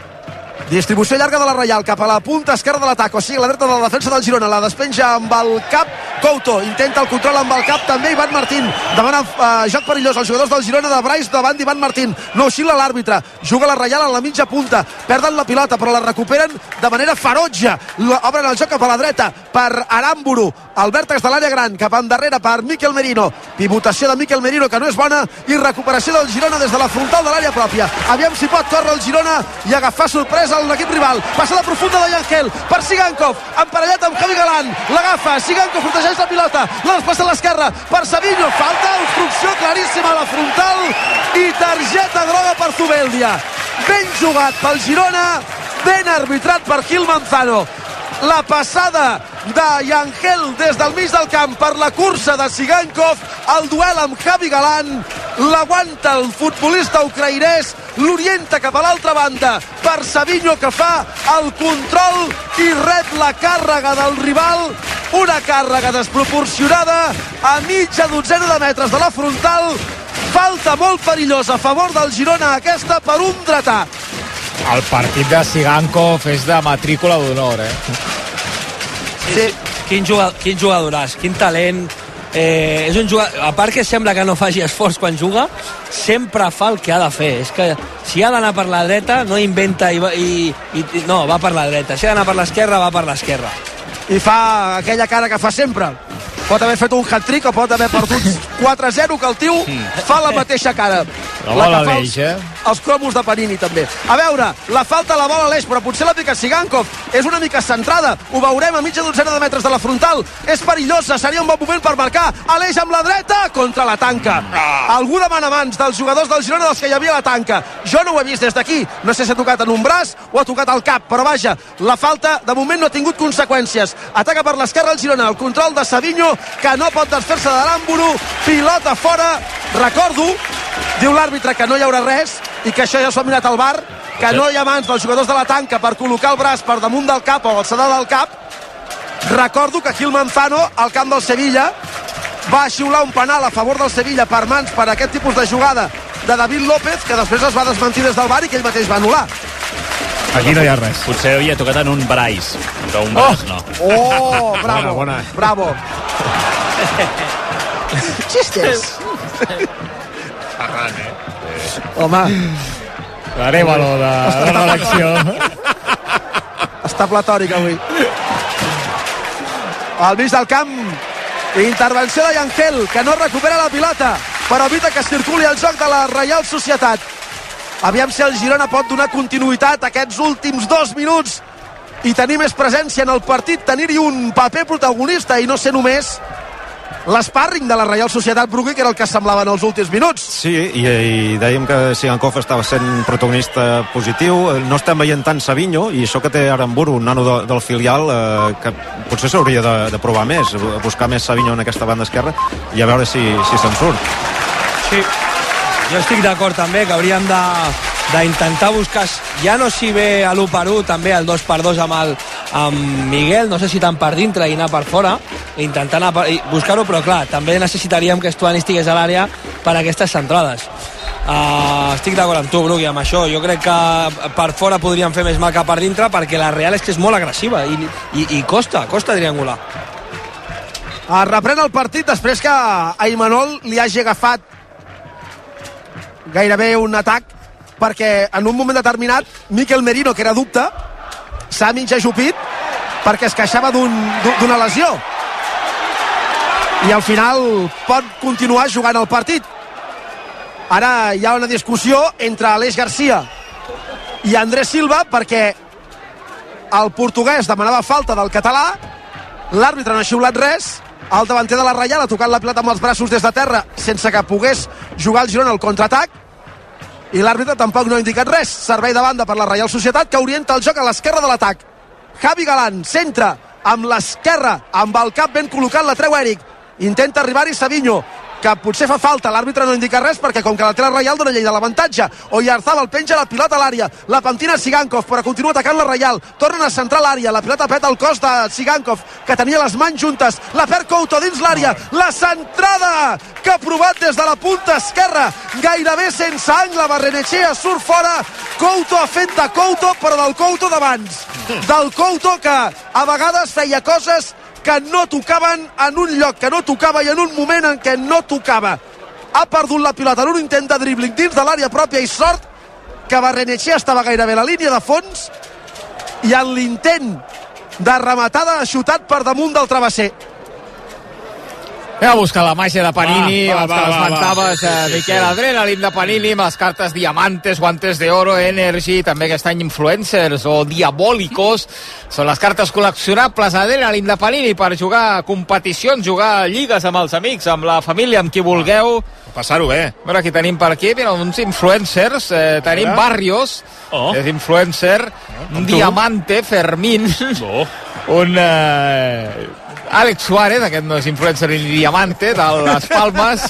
Distribució llarga de la Reial cap a la punta esquerra de l'atac, o sigui, la dreta de la defensa del Girona. La despenja amb el cap Couto. Intenta el control amb el cap també Ivan Martín. Demana eh, joc perillós als jugadors del Girona de Brais davant d'Ivan Martín. No oscil·la l'àrbitre. Juga la Reial a la mitja punta. Perden la pilota, però la recuperen de manera ferotge. Obren el joc cap a la dreta per Aramburu. Al vèrtex de l'àrea gran, cap endarrere per Miquel Merino. Pivotació de Miquel Merino, que no és bona, i recuperació del Girona des de la frontal de l'àrea pròpia. Aviam si pot córrer el Girona i agafar sorpresa a l'equip rival. Passa la profunda de Yangel per Sigankov, emparellat amb Javi Galán. L'agafa, Sigankov protegeix la pilota, la despassa a l'esquerra per Savinho. Falta, obstrucció claríssima a la frontal i targeta groga per Zubeldia. Ben jugat pel Girona, ben arbitrat per Gil Manzano la passada de Yangel des del mig del camp per la cursa de Sigankov, el duel amb Javi Galán, l'aguanta el futbolista ucraïnès, l'orienta cap a l'altra banda per Savinho que fa el control i rep la càrrega del rival, una càrrega desproporcionada a mitja dotzena de metres de la frontal, falta molt perillosa a favor del Girona aquesta per un dretà. El partit de Sigankov és de matrícula d'honor, eh? Sí. Quin, jugador, quin jugadoràs, quin talent. Eh, és un jugador, a part que sembla que no faci esforç quan juga, sempre fa el que ha de fer. És que si ha d'anar per la dreta, no inventa i, i, i no, va per la dreta. Si ha d'anar per l'esquerra, va per l'esquerra. i fa aquella cara que fa sempre. Pot haver fet un hat-trick o pot haver perdut 4-0 que el tio fa la mateixa cara. La La bola que fa l'eix, eh? els cromos de Panini també. A veure, la falta la bola a l'eix, però potser la pica Sigankov. És una mica centrada. Ho veurem a mitja dotzena de metres de la frontal. És perillosa, seria un bon moment per marcar. A l'eix amb la dreta contra la tanca. Algú demana mans dels jugadors del Girona dels que hi havia la tanca. Jo no ho he vist des d'aquí. No sé si ha tocat en un braç o ha tocat al cap, però vaja, la falta de moment no ha tingut conseqüències. Ataca per l'esquerra el Girona, el control de Savinho, que no pot desfer-se de l'àmbolo, pilota fora. Recordo, diu l'àrbitre que no hi haurà res i que això ja s'ho ha mirat al bar, que no hi ha mans dels jugadors de la tanca per col·locar el braç per damunt del cap o alçada del cap. Recordo que aquí el Manzano, al camp del Sevilla, va xiular un penal a favor del Sevilla per mans per aquest tipus de jugada de David López, que després es va desmentir des del bar i que ell mateix va anul·lar. Aquí no hi ha res. Potser havia tocat en un braç, però un braç no. Oh, bravo, Bona, bona. bravo. Xistes. Home, L'Arevalo de, de redacció. està platòric avui. Al mig del camp, intervenció de Yangel, que no recupera la pilota, però evita que circuli el joc de la Reial Societat. Aviam si el Girona pot donar continuïtat a aquests últims dos minuts i tenir més presència en el partit, tenir-hi un paper protagonista i no ser només l'esparring de la Reial Societat Brugui, que era el que semblava en els últims minuts. Sí, i, i dèiem que Sigankov estava sent protagonista positiu. No estem veient tant Savinho, i això que té Aramburu, un nano de, del filial, eh, que potser s'hauria de, de provar més, buscar més Savinho en aquesta banda esquerra i a veure si, si se'n surt. Sí, jo estic d'acord també que hauríem de d'intentar buscar ja no si ve a l'1 per 1 també el 2 per 2 amb, el, amb Miguel no sé si tant per dintre i anar per fora per, buscar-ho però clar també necessitaríem que Estuani estigués a l'àrea per aquestes centrades Uh, estic d'acord amb tu, Brugui, amb això. Jo crec que per fora podríem fer més mal que per dintre perquè la Real és que és molt agressiva i, i, i costa, costa triangular. Es reprèn el partit després que a Imanol li hagi agafat gairebé un atac perquè en un moment determinat Miquel Merino, que era dubte, s'ha mig ajupit perquè es queixava d'una un, lesió. I al final pot continuar jugant el partit. Ara hi ha una discussió entre Aleix Garcia i Andrés Silva perquè el portuguès demanava falta del català, l'àrbitre no ha xiulat res, el davanter de la Reial ha tocat la pilota amb els braços des de terra sense que pogués jugar el Girona al contraatac i l'àrbitre tampoc no ha indicat res. Servei de banda per la Reial Societat que orienta el joc a l'esquerra de l'atac. Javi Galán centra amb l'esquerra, amb el cap ben col·locat, la treu Eric. Intenta arribar-hi Savinho que potser fa falta, l'àrbitre no indica res perquè com que la té la Reial dona llei de l'avantatge. Oyarzabal penja la pilota a l'àrea. La pentina Sigankov però continua atacant la Reial. Tornen a centrar l'àrea, la pilota peta el cos de Sigankov que tenia les mans juntes. La perd Couto dins l'àrea. La centrada que ha provat des de la punta esquerra. Gairebé sense angle Barrenechea surt fora. Couto ha fet de Couto però del Couto d'abans. Del Couto que a vegades feia coses que no tocaven en un lloc que no tocava i en un moment en què no tocava. Ha perdut la pilota en un intent de dribbling dins de l'àrea pròpia i sort que Barrenechea estava gairebé a la línia de fons i en l'intent de rematada ha xutat per damunt del travesser. Anem a buscar la màgia de Panini, Va, va, abans va, que l'esmentaves, eh, Sí, Miquel sí. De Panini, amb les cartes Diamantes, Guantes de Oro, Energy, també aquest any Influencers o Diabólicos. Són les cartes col·leccionables Adrenalin de Panini per jugar a competicions, jugar a lligues amb els amics, amb la família, amb qui vulgueu. Passar-ho bé. A veure qui tenim per aquí, mira, uns influencers, eh, tenim. Barrios, Oh. és influencer, un tu. Diamante, Fermín, Oh. un eh, Àlex Suárez, aquest no és influencer ni diamante, de les Palmes,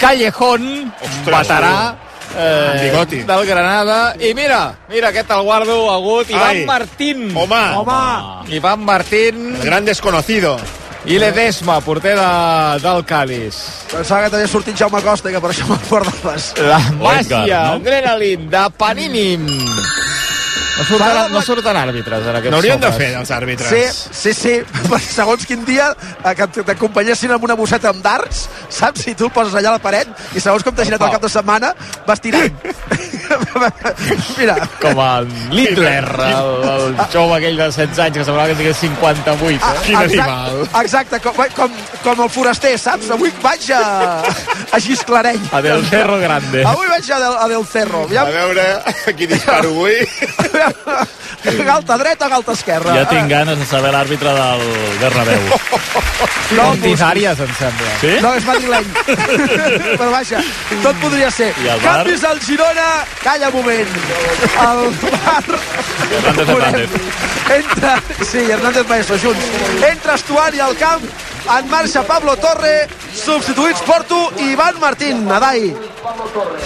Callejón, Ostres, veterà, bigoti. del Granada, i mira, mira aquest el guardo agut, Ivan Ai. Martín. Home, Home, Ivan Martín el gran desconocido. i Ledesma, porter de, del Cádiz. pensava que t'havia sortit Jaume Costa i que per això m'acordaves. La Edgar, màgia, no? adrenalin, de Panini. No surten, no surten àrbitres en aquests N'haurien de fer, els àrbitres. Sí, sí, sí, perquè segons quin dia eh, que t'acompanyessin amb una bosseta amb darts, saps? Si tu el poses allà a la paret i segons com t'ha girat el cap de setmana, vas tirant. Mira, Com el Littler, el, el jove aquell de 16 anys que semblava que en tingués 58. Eh? Quin exacte, animal. exacte com, com, com el foraster, saps? Avui vaig a, a Gisclareny. A Del Cerro Grande. Avui vaig a Del, a Del Cerro. A Aviam, veure qui disparo avui. galta dreta, galta esquerra. Ja tinc ganes de saber l'àrbitre del Bernabéu. No, Tizàries, em sembla. Sí? No, és madrileny. Però vaja, tot podria ser. Canvis al Girona. Calla un moment. El bar... Hernández Hernández. Entra... Sí, Hernández Maeso, junts. Entra Estuani al camp. En marxa Pablo Torre. Substituïts Porto i Ivan Martín. Nadai.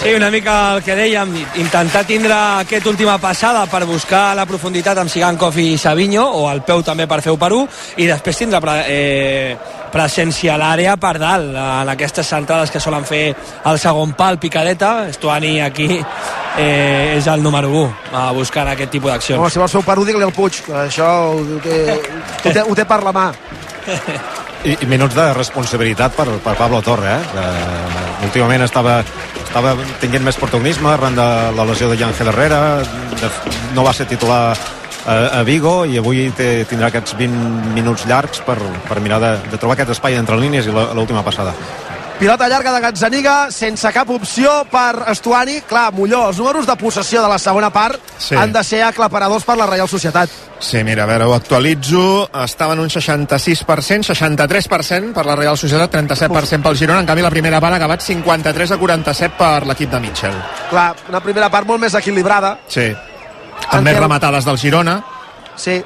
Sí, una mica el que dèiem, intentar tindre aquesta última passada per buscar la profunditat amb Sigankov i Savinho, o el peu també per fer-ho per un, i després tindre pre eh, presència a l'àrea per dalt, en aquestes centrades que solen fer el segon pal, picadeta, Estuani aquí eh, és el número 1 a buscar aquest tipus d'accions. si vols fer un per digue-li al Puig. que Això ho té, ho, té, ho té per la mà. I, i minuts de responsabilitat per, per Pablo Torre, eh? Que, últimament estava, estava tinguent més protagonisme arran de la lesió de Ángel Herrera, de, no va ser titular a, a Vigo i avui té, tindrà aquests 20 minuts llargs per, per mirar de, de trobar aquest espai entre línies i l'última passada. Pilota llarga de Gazzaniga, sense cap opció per Estuani. Clar, Molló, els números de possessió de la segona part Sí. han de ser aclaparadors per la Reial Societat. Sí, mira, a veure, ho actualitzo. Estava en un 66%, 63% per la Real Societat, 37% pel Girona. En canvi, la primera part ha acabat 53 a 47 per l'equip de Mitchell. Clar, una primera part molt més equilibrada. Sí. Amb més Antel- rematades del Girona. Sí.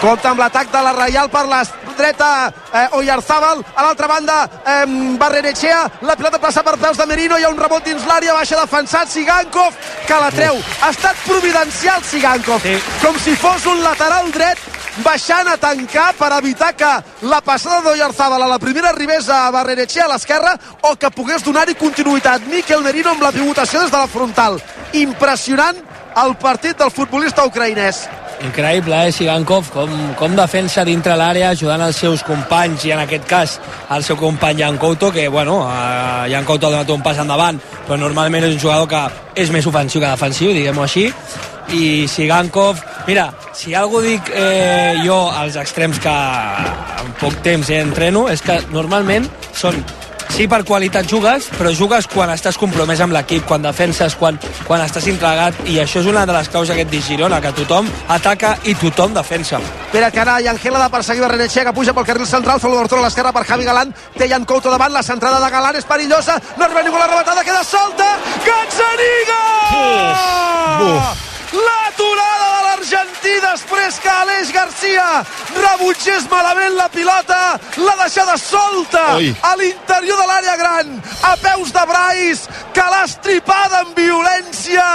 Compte amb l'atac de la Reial per la dreta eh, Oyarzábal, a l'altra banda eh, Barrenechea, la pilota passa per peus de Merino, hi ha un rebot dins l'àrea, baixa defensat Sigankov, que la treu. Ha estat providencial Sigankov, Sí. com si fos un lateral dret baixant a tancar per evitar que la passada d'Oyarzábal a la primera arribés a Barrenechea a l'esquerra o que pogués donar-hi continuïtat. Miquel Merino amb la pivotació des de la frontal. Impressionant el partit del futbolista ucraïnès. Increïble, eh, Sigankov, com, com defensa dintre l'àrea, ajudant els seus companys, i en aquest cas el seu company Jan Couto, que, bueno, eh, Jan Couto ha donat un pas endavant, però normalment és un jugador que és més ofensiu que defensiu, diguem-ho així, i Sigankov, mira, si algú dic eh, jo als extrems que en poc temps eh, entreno, és que normalment són sí per qualitat jugues, però jugues quan estàs compromès amb l'equip, quan defenses, quan, quan estàs entregat, i això és una de les causes aquest de Girona, que tothom ataca i tothom defensa. Pere Carà i Angela de perseguir Barrenechea que puja pel carril central, fa l'obertura a l'esquerra per Javi Galán, té Jan Couto davant, la centrada de Galán és perillosa, no arriba ningú la rematada, queda solta, Gazzaniga! L'aturada de l'argentí després que Aleix Garcia rebutgés malament la pilota, l'ha deixada solta Ui. a l'interior de l'àrea gran, a peus de Brais, que l'ha estripada amb violència.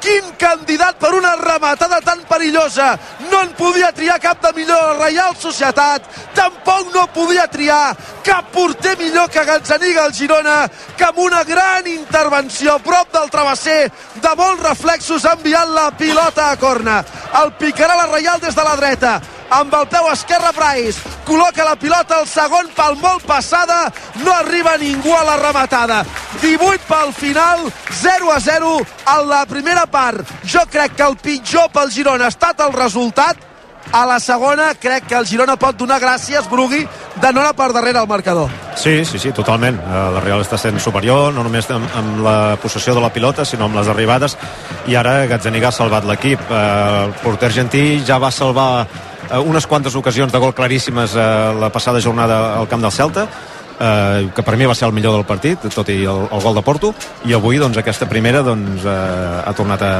Quin candidat per una rematada tan perillosa. No en podia triar cap de millor la Reial Societat. Tampoc no podia triar cap porter millor que Gazzaniga al Girona, que amb una gran intervenció prop del travesser, de molts reflexos, ha enviat la pilota a corna. El picarà la Reial des de la dreta amb el peu esquerre Brais col·loca la pilota al segon pal molt passada no arriba ningú a la rematada. 18 pel final 0 a 0 a la primera part. Jo crec que el pitjor pel Girona ha estat el resultat. A la segona crec que el Girona pot donar gràcies Brugui de no anar per darrere al marcador. Sí, sí, sí, totalment. Eh, La Real està sent superior, no només amb, amb la possessió de la pilota, sinó amb les arribades, i ara Gazzaniga ha salvat l'equip. Eh, El porter argentí ja va salvar eh, unes quantes ocasions de gol claríssimes eh, la passada jornada al camp del Celta, eh, que per mi va ser el millor del partit, tot i el, el gol de Porto, i avui doncs, aquesta primera doncs, eh, ha tornat a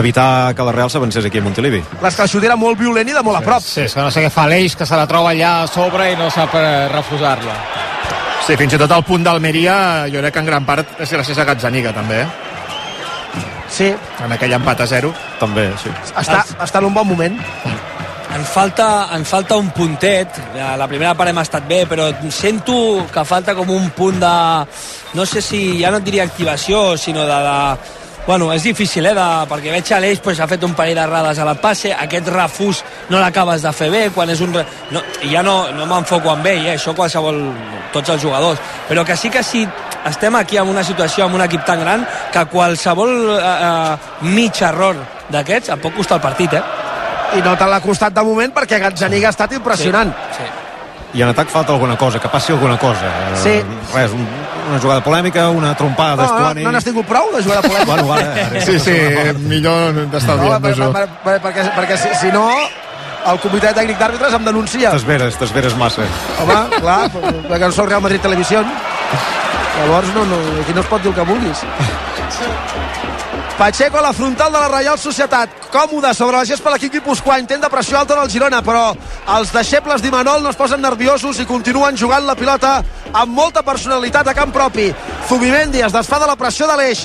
evitar que la Real s'avancés aquí a Montilivi. l'escalxut era molt violent i de molt a prop Sí, és que no sé què fa l'Eix, que se la troba allà a sobre i no sap eh, refusar-la. Sí, fins i tot el punt d'Almeria, jo crec que en gran part és gràcies a Gazzaniga, també, eh? sí, en aquell empat a 0. També, sí. està, està en un bon moment En falta, en falta un puntet. A La primera part hem estat bé, però sento que falta com un punt de... No sé si ja no et diria activació, sinó de... de Bueno, és difícil, eh, de, perquè veig l'Eix pues, ha fet un parell d'errades a la passe, aquest refús no l'acabes de fer bé, quan és un... No, ja no, no m'enfoco amb ell, eh, això qualsevol, tots els jugadors, però que sí que si estem aquí en una situació, amb un equip tan gran, que qualsevol eh, eh, mig error d'aquests et pot costar el partit, eh? I no te l'ha costat de moment perquè Gazzaniga ha estat impressionant Sí. I en atac falta alguna cosa, que passi alguna cosa. Eh, Sí. Res, un, una jugada polèmica, una trompada no, no, d'Estuani... no n'has tingut prou de jugar de polèmica Bueno, ara, ara, Sí, sí, millor No, d'estalviar-nos-ho. per, per, per, perquè, perquè si, si no el comitè tècnic d'àrbitres em denuncia T'esveres, t'esveres massa. home, clar, perquè no sóc Real Madrid Televisió llavors no, no, aquí no es pot dir el que vulguis Pacheco a la frontal de la Reial Societat. Còmode sobre la gespa l'equip guipuscoà. Intent de pressió alta del Girona però els deixebles d'Imanol no es posen nerviosos i continuen jugant la pilota amb molta personalitat a camp propi. Zubimendi es desfà de la pressió de l'eix.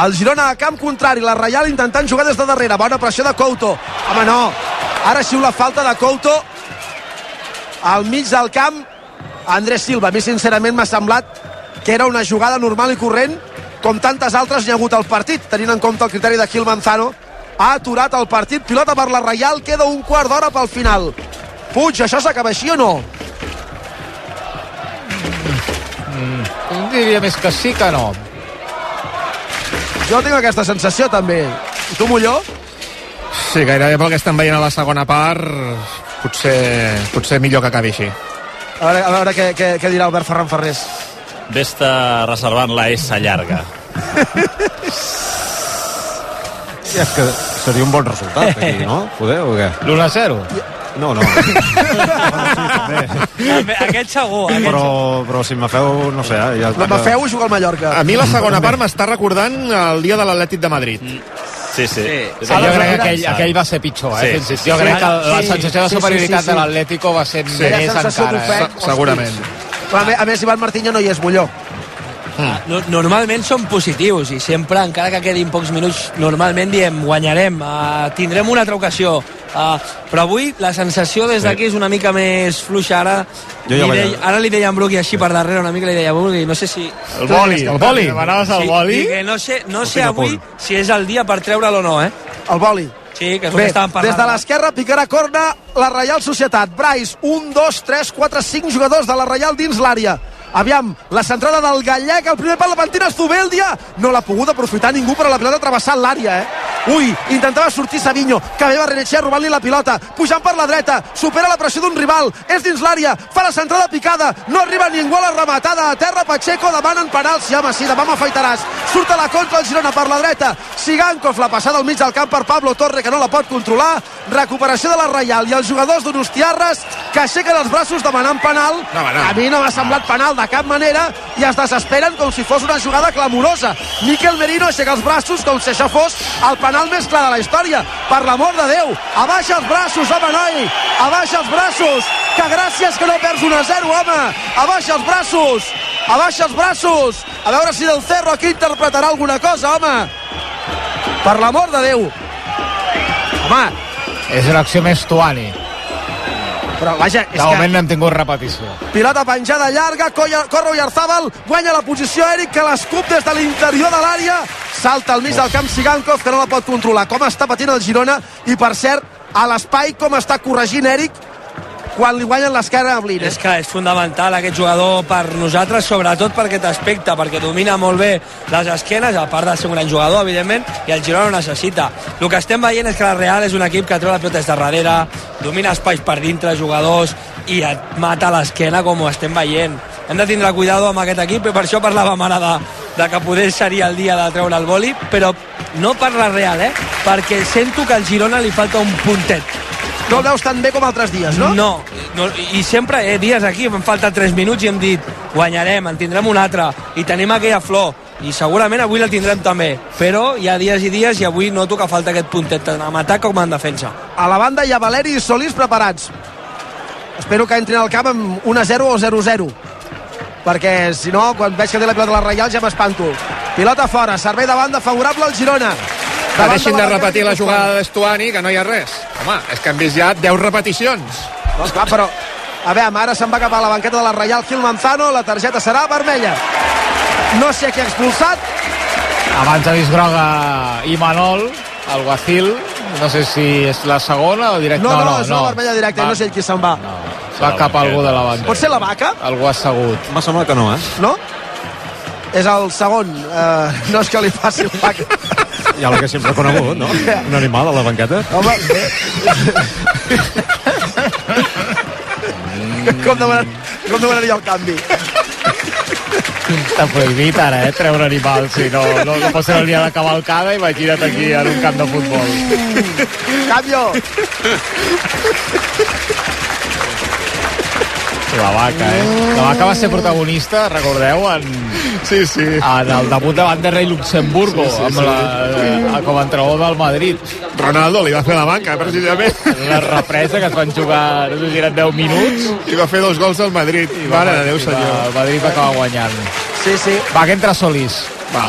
El Girona a camp contrari, la Reial intentant jugar des de darrere, bona pressió de Couto. Home no, ara xiu la falta de Couto. Al mig del camp Andrés Silva, a mi sincerament m'ha semblat que era una jugada normal i corrent com tantes altres n'hi ha hagut al partit tenint en compte el criteri de Gil Manzano ha aturat el partit, pilota per la Reial queda un quart d'hora pel final Puig, això s'acaba així o no? Jo diria més que sí que no. Jo tinc aquesta sensació també i tu Molló? Sí, gairebé pel que estem veient a la segona part, potser, potser millor que acabi així. A veure, a veure què, què, què dirà Albert Ferran Ferrés Vés-te reservant la S llarga. Sí, és que seria un bon resultat aquí, no? Poder o què? L'1 a 0. No, no. bueno, sí, també. També, Aquest segur. Aquest Però, però si me feu, no sé, eh, ja... La Mafeu juga al Mallorca. A mi la segona part m'està recordant el dia de l'Atlètic de Madrid. Sí, sí. Sí. Sí, jo crec que aquell, aquell va ser pitjor, eh? Sí, sí, sí. jo crec que la Sí. sensació de Sí, sí, superioritat sí, sí. de l'Atlético va ser Aquella més encara. Eh? segurament. Però a, més, a més, Ivan Martínez no hi és Molló. No, normalment són positius i sempre, encara que quedin pocs minuts, normalment diem guanyarem, uh, tindrem una altra ocasió. Uh, però avui la sensació des d'aquí és una mica més fluixa. Ara, Jo ja li deia, ara li deia a Brugui així per darrere, una mica li deia Brugui, no sé si... El boli, el boli. Demanaves el Sí, boli? que no sé, no sé avui si és el dia per treure'l o no, eh? El boli. Sí, que és Bé, que estàvem parlant. des de l'esquerra picarà corna la Reial Societat. Brais, un, dos, tres, quatre, cinc jugadors de la Reial dins l'àrea. Aviam, la centrada del Gallec, el primer pal de Pantina Zubeldia. No l'ha pogut aprofitar ningú, però la pilota ha travessat l'àrea, eh? Ui, intentava sortir Savinho, que ve Barrenetxea robant-li la pilota, pujant per la dreta, supera la pressió d'un rival, és dins l'àrea, fa la centrada picada, no arriba ningú a la rematada, a terra Pacheco, demanen penal, sí home, sí, demà m'afaitaràs, surt a la contra el Girona per la dreta, Sigankov, la passada al mig del camp per Pablo Torre, que no la pot controlar, recuperació de la Reial, i els jugadors d'Onostiarres que aixequen els braços demanant penal, No, no. a mi no m'ha semblat penal de cap manera, i es desesperen com si fos una jugada clamorosa, Miquel Merino aixeca els braços com si això fos el penal més clar de la història, per l'amor de Déu, abaixa els braços, home noi, abaixa els braços, que gràcies que no perds 1 a 0, home, abaixa els braços, abaixa els braços, a veure si del Cerro aquí interpretarà alguna cosa, home, per l'amor de Déu, home, És una acció més tuani. Però vaja, és De que... moment no hem tingut repetició. Pilota penjada llarga, colla- corre Oyarzábal, guanya la posició Eric, que l'escup des de l'interior de l'àrea, salta al mig del camp Sigankov, que no la pot controlar. Com està patint el Girona, i per cert, a l'espai com està corregint Eric quan li guanyen l'esquerra a Blin. És que és fundamental aquest jugador per nosaltres, sobretot per aquest aspecte, perquè domina molt bé les esquenes, a part de ser un gran jugador, evidentment, i el Girona ho necessita. El que estem veient és que la Real és un equip que treu la pilota des de darrere, domina espais per dintre, jugadors, i et mata l'esquena com ho estem veient. Hem de tindre cuidado amb aquest equip, i per això parlàvem ara de, de que poder seria el dia de treure el boli, però no per la Real, eh? perquè sento que al Girona li falta un puntet. No el veus tan bé com altres dies, no? No, no i sempre, eh, dies aquí, em falta 3 minuts i hem dit guanyarem, en tindrem un altre, i tenim aquella flor, i segurament avui la tindrem també, però hi ha dies i dies i avui noto que falta aquest puntet, tant en atac com en defensa. A la banda hi ha Valeri i Solís preparats. Espero que entrin al camp amb 1-0 o 0-0 perquè si no, quan veig que té la pilota la Reial ja m'espanto. Pilota fora, servei de banda favorable al Girona. Que deixin de repetir la jugada d'Estuani, que no hi ha res. Home, és que hem vist ja 10 repeticions. No, clar, però... A veure, ara se'n va cap a la banqueta de la Reial Gil Manzano, la targeta serà vermella. No sé qui ha expulsat, Abans ha vist groga Imanol, el Guacil, no sé si és la segona o directe. no, no, no, és una vermella directa, va, no sé qui se'n va. No, va cap a algú de la banca. Pot ser la vaca, Algú assegut. M'ha semblat que no, eh? no? És el segon, eh, no és que li faci el vaca. Ja l'haguéssim reconegut, no? Un animal a la banqueta. Home, bé. com, demanar, com demanaria el canvi? Està prohibit ara, eh, treure animals. Si no, no, no pot ser el dia de cavalcada, imagina't aquí en un camp de futbol. Canvio. La vaca, eh? La vaca va ser protagonista, recordeu, en, Sí, sí. en el debut de Vanderlei Luxemburgo, sí, sí, amb la, eh, com a entrenador del Madrid. Ronaldo li va fer la banca, precisament. La represa que es van jugar, no sé si eren 10 minuts, I va fer dos gols al Madrid. Mare de Déu, i va- senyor. El Madrid va acabar guanyant. Sí, sí, Va, que entra Solís. Va.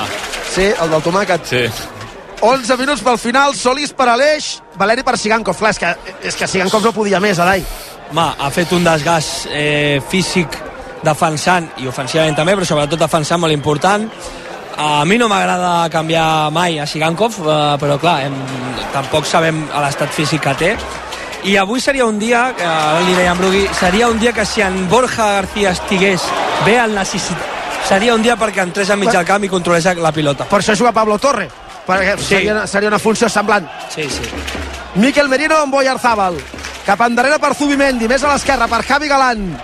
sí, el del tomàquet. Sí. 11 minuts pel final, Solís per Aleix, Valeri per Sigankov. Clar, és que, és que Sigankov no podia més, Adai. Home, ha fet un desgast eh, físic defensant i ofensivament també, però sobretot defensant molt important. A mi no m'agrada canviar mai a Sigankov, eh, però clar, hem, tampoc sabem l'estat físic que té. I avui seria un dia, que ara li deia a Brugui, seria un dia que si en Borja García estigués bé el necessit... Seria un dia perquè entrés al mig del camp i controlés la pilota. Per això juga Pablo Torre, perquè Sí. seria, seria una funció semblant. Sí, sí. Miquel Merino amb Boyarzábal. Cap endarrere per Zubimendi, més a l'esquerra per Javi Galán.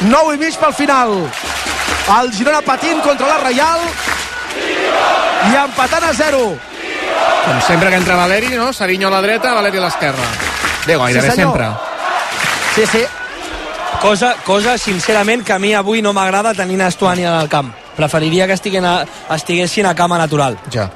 9 i mig pel final. el Girona patint contra la Reial i empatant a 0 Com sempre que entra Valeri, no? Sarinho a la dreta, Valeri a l'esquerra. Bé, gairebé Sí, sempre. sí, sí, Cosa, cosa, sincerament, que a mi avui no m'agrada tenint Estuani en el camp. Preferiria que estiguin a, estiguessin a cama natural. Ja.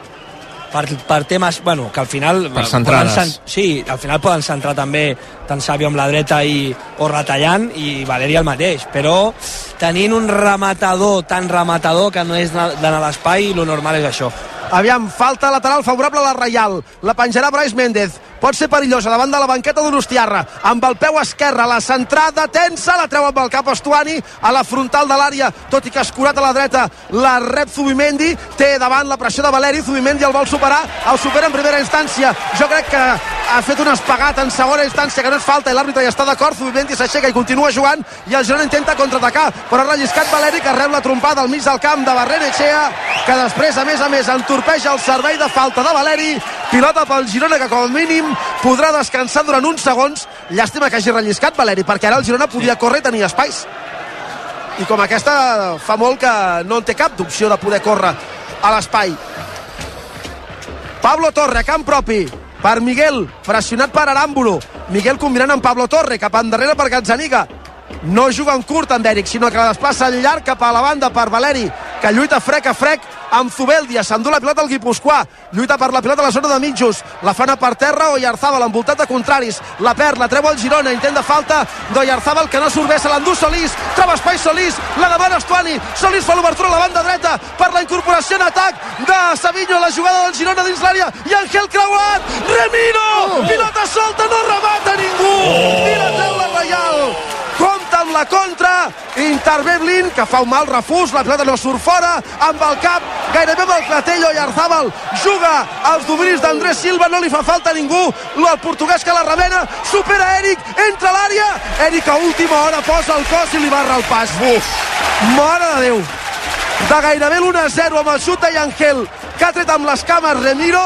Per, per temes, bueno, que al final... Per centrades. poden sí, al final poden centrar també tant Sàvio amb la dreta i, o retallant i Valeri el mateix, però tenint un rematador tan rematador que no és na- d'anar a l'espai, lo normal és això. Aviam, falta lateral favorable a la Reial. La penjarà Brais Méndez. Pot ser perillosa davant de la banqueta d'Urustiarra. Amb el peu esquerre, la centrada tensa, la treu amb el cap Estuani a la frontal de l'àrea, tot i que escurat a la dreta la rep Zubimendi, té davant la pressió de Valeri, Zubimendi el vol superar, el supera en primera instància. Jo crec que ha fet un espagat en segona instància que no és falta i l'àrbitre hi està d'acord, Zubimendi s'aixeca i continua jugant i el Girona intenta contraatacar, però ha relliscat Valeri que rep la trompada al mig del camp de Barrenechea, que després, a més a més, entorpeja el servei de falta de Valeri, pilota pel Girona que com a mínim podrà descansar durant uns segons. Llàstima que hagi relliscat Valeri, perquè ara el Girona podia córrer i tenir espais. I com aquesta fa molt que no en té cap d'opció de poder córrer a l'espai. Pablo Torre, camp propi, per Miguel, pressionat per Aràmbulo. Miguel combinant amb Pablo Torre, cap endarrere per Gazzaniga. No juga en curt amb Eric, sinó que la desplaça llarg cap a la banda per Valeri, que lluita frec a frec amb Zubeldia, s'endú la pilota al Guipuscoà, lluita per la pilota a la zona de mitjos, la fana per terra o Yarzábal envoltat de contraris, la perd, la treu el Girona, intent de falta d'Oyarzabal que no surt bé, se l'endú Solís, troba espai Solís, la demana Estuani, Solís fa l'obertura a la banda dreta per la incorporació en atac de Savinho, la jugada del Girona dins l'àrea, i Ángel creuat, Remiro, pilota solta, no remata ningú, i la treu la Reial, compta amb la contra, intervé Blin, que fa un mal refús, la pilota no surt fora, amb el cap, gairebé amb el Clatello i Arzabal, juga als dominis d'Andrés Silva, no li fa falta a ningú, el portuguès que la remena, supera Eric, entra a l'àrea, Eric a última hora posa el cos i li barra el pas. Uf, mare de Déu, de gairebé l'1-0 amb el xut de Yangel, que ha tret amb les cames Remiro,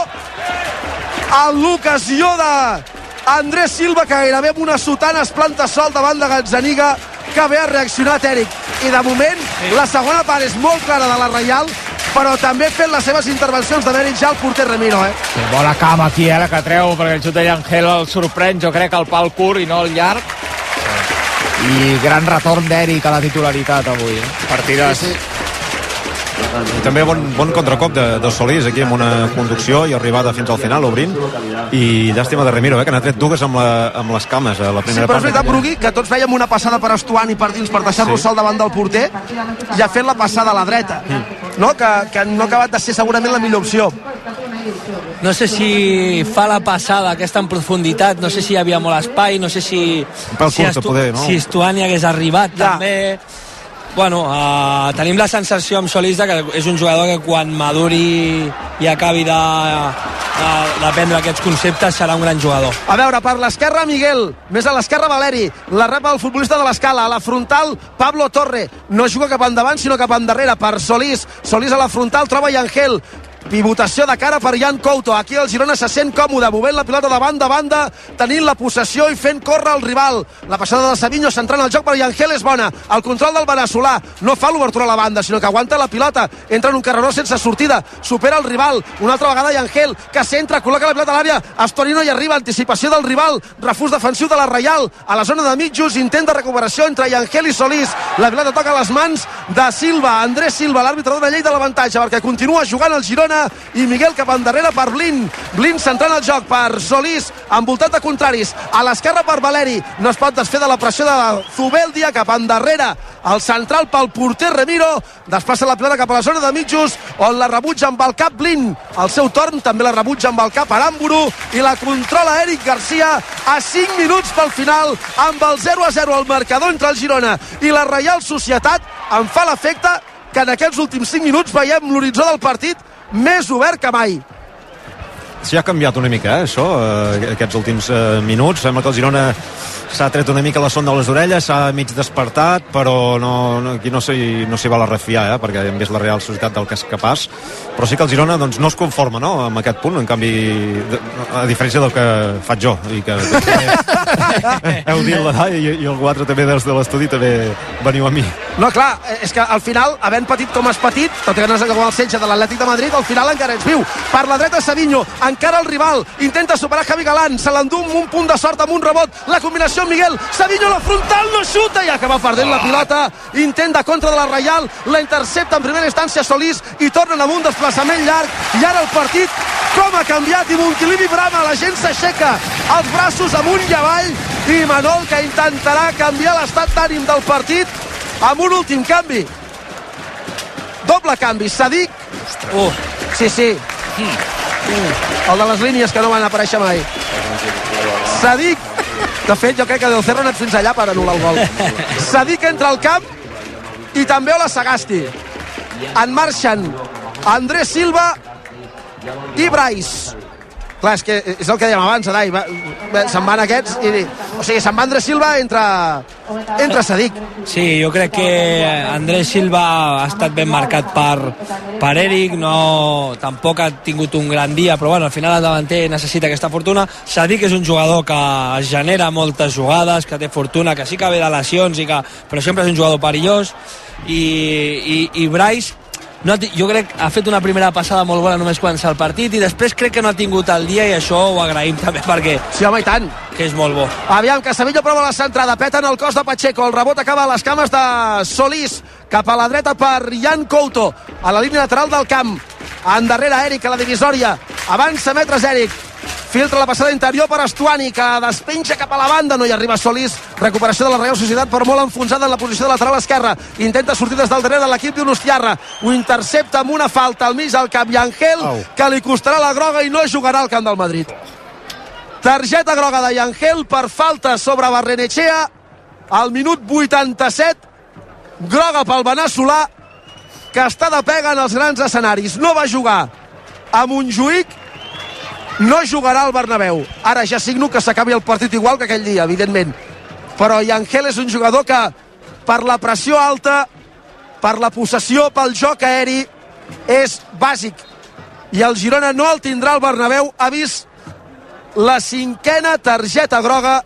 en l'ocasió de Andrés Silva que gairebé amb una sotana es planta sol davant de Gazzaniga que bé ha reaccionat Eric i de moment la segona part és molt clara de la Reial però també fent les seves intervencions de mèrit ja el porter Remiro eh? Sí, bona cama aquí, eh, la que treu, perquè el xut de el sorprèn, jo crec, al pal curt i no al llarg. I gran retorn d'Eric a la titularitat avui. Eh? Partidàs. Sí, sí. I també bon, bon contracop de, de Solís aquí amb una conducció i arribada fins al final obrint i llàstima de Remiro eh, que n'ha tret dues amb, la, amb les cames a la Sí, primera però és veritat, Brugui, que tots veiem una passada per Estuani per dins per deixar-lo Sí. sol davant del porter i ha fet la passada a la dreta, no? que, que no ha acabat de ser segurament la millor opció. No sé si fa la passada aquesta en profunditat, no sé si hi havia molt espai, no sé si... pèl si, curta, poder, no? si Estuani hagués arribat Ja. també... Bueno, uh, tenim la sensació amb Solís de que és un jugador que quan maduri i acabi de, de, d'aprendre aquests conceptes serà un gran jugador. A veure, per l'esquerra, Miguel. Més a l'esquerra, Valeri. La rep el futbolista de l'escala. A la frontal, Pablo Torre. No juga cap endavant, sinó cap endarrere. Per Solís. Solís a la frontal troba Yangel. Pivotació de cara per Jan Couto. Aquí el Girona se sent còmode, movent la pilota de banda a banda, tenint la possessió i fent córrer el rival. La passada de Savinho centrant el joc per Yangel és bona. El control del Benasolà no fa l'obertura a la banda, sinó que aguanta la pilota. Entra en un carreró sense sortida. Supera el rival. Una altra vegada Yangel, que centra, col·loca la pilota a l'àrea. Astorino hi arriba, anticipació del rival. Refús defensiu de la Reial. A la zona de mitjos, intent de recuperació entre Yangel i Solís. La pilota toca a les mans de Silva. Andrés Silva, l'àrbitre dona llei de l'avantatge perquè continua jugant el Girona i Miguel cap endarrere per Blin. Blin centrant el joc per Solís, envoltat de contraris. A l'esquerra per Valeri. No es pot desfer de la pressió de Zubeldia cap endarrere. El central pel porter Remiro. Desplaça la pilota cap a la zona de mitjos on la rebutja amb el cap Blin. Al seu torn també la rebutja amb el cap Aramburu i la controla Eric Garcia a 5 minuts pel final amb el 0 a 0 al marcador entre el Girona i la Reial Societat em fa l'efecte que en aquests últims 5 minuts veiem l'horitzó del partit més obert que mai. Sí, ha canviat una mica, eh, això, eh, aquests últims eh, minuts. Sembla que el Girona s'ha tret una mica la sonda de les orelles, s'ha mig despertat, però no, no, aquí no s'hi no s'hi val a refiar, eh, perquè hem vist la Real Societat del que és capaç. Però sí que el Girona doncs, no es conforma no, amb aquest punt, en canvi, a diferència del que faig jo, i que, que Heu dit la i, i algú altre també dels de l'estudi també veniu a mi. No, clar, és que al final, havent patit com has patit, tot i que no acabat el setge de l'Atlètic de Madrid, al final encara ets viu. Per la dreta, Savinho, encara el rival, intenta superar Javi Galán, se l'endú amb un punt de sort amb un rebot, la combinació amb Miguel, Savinho la frontal, no xuta i acaba perdent la pilota, intent de contra de la Reial, la intercepta en primera instància Solís i tornen amb un desplaçament llarg. I ara el partit com ha canviat i Montilivi brama, la gent s'aixeca els braços amunt i avall. I Manol que intentarà canviar l'estat d'ànim del partit amb un últim canvi. Doble canvi, Sadik. Uh, sí, sí el de les línies que no van aparèixer mai. Sadik de fet jo crec que Del Cerro ha anat fins allà per anul·lar el gol. Sadik entra al camp i també Ola Sagasti. En marxen Andrés Silva i Brais clar, és que és el que dèiem abans, Adai, va, se'n van aquests i, o sigui, se'n va Andrés Silva entre, entre Sadik Sí, jo crec que Andrés Silva ha estat ben marcat per, per Eric, no, tampoc ha tingut un gran dia, però bueno, al final el davanter necessita aquesta fortuna. Sadik és un jugador que genera moltes jugades, que té fortuna, que sí que ve de lesions, i que, però sempre és un jugador perillós, i, i, i Bryce no ha, jo crec ha fet una primera passada molt bona només començar el partit i després crec que no ha tingut el dia i això ho agraïm també perquè sí, home, i tant. que és molt bo. Aviam, que Sevilla prova la centrada, peta en el cos de Pacheco, el rebot acaba a les cames de Solís, cap a la dreta per Jan Couto, a la línia lateral del camp, endarrere Eric a la divisòria, avança metres Eric, filtra la passada interior per Estuani, que despenja cap a la banda, no hi arriba Solís, recuperació de la Real Societat, però molt enfonsada en la posició de lateral esquerra, intenta sortir des del darrere de l'equip d'Unostiarra, ho intercepta amb una falta al mig del camp, i Angel, que li costarà la groga i no jugarà al camp del Madrid. Targeta groga de Yangel per falta sobre Barrenechea. Al minut 87 groga pel Benasolà que està de pega en els grans escenaris. No va jugar a Montjuïc no jugarà al Bernabéu. Ara ja signo que s'acabi el partit igual que aquell dia, evidentment. Però Yangel és un jugador que per la pressió alta per la possessió, pel joc aeri és bàsic. I el Girona no el tindrà al Bernabéu. Ha vist la cinquena targeta groga.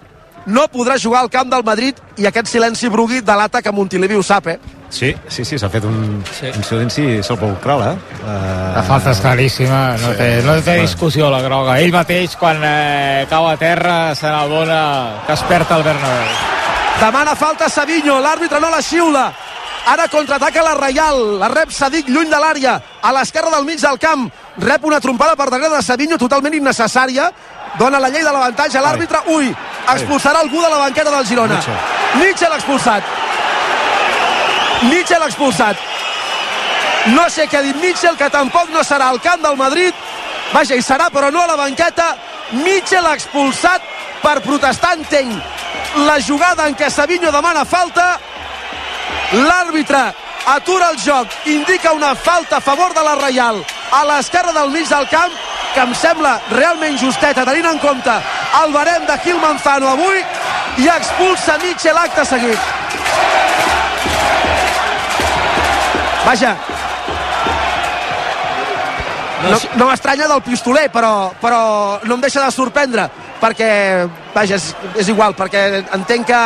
No podrà jugar al camp del Madrid. I aquest silenci brugui delata que Montilivi ho sap, eh? Sí, sí, sí, s'ha fet un, Sí. un silenci sepulcral, eh? Uh, La falta és claríssima, no té, no té discussió la groga. Ell mateix, quan eh, cau a terra, se n'adona que es perd el Bernabéu. Demana falta Savinho, l'àrbitre no la xiula. Ara contraataca la Reial, la rep Sadik lluny de l'àrea, a l'esquerra del mig del camp. Rep una trompada per darrere de Savinho totalment innecessària. Dona la llei de l'avantatge a l'àrbitre. Ui, expulsarà algú de la banqueta del Girona. Mitchell. Mitchell expulsat. Mitchell expulsat. No sé què ha dit Mitchell, que tampoc no serà al camp del Madrid. Vaja, hi serà, però no a la banqueta. Mitchell expulsat per protestar, entenc, la jugada en què Savinho demana falta. L'àrbitre atura el joc, indica una falta a favor de la Reial a l'esquerra del mig del camp, que em sembla realment justeta, tenint en compte el barem de Gil Manzano avui, i expulsa Mitchell acte seguit. Vaja, no, no m'estranya del pistoler, però, però no em deixa de sorprendre, perquè, vaja, és, és igual, perquè entenc que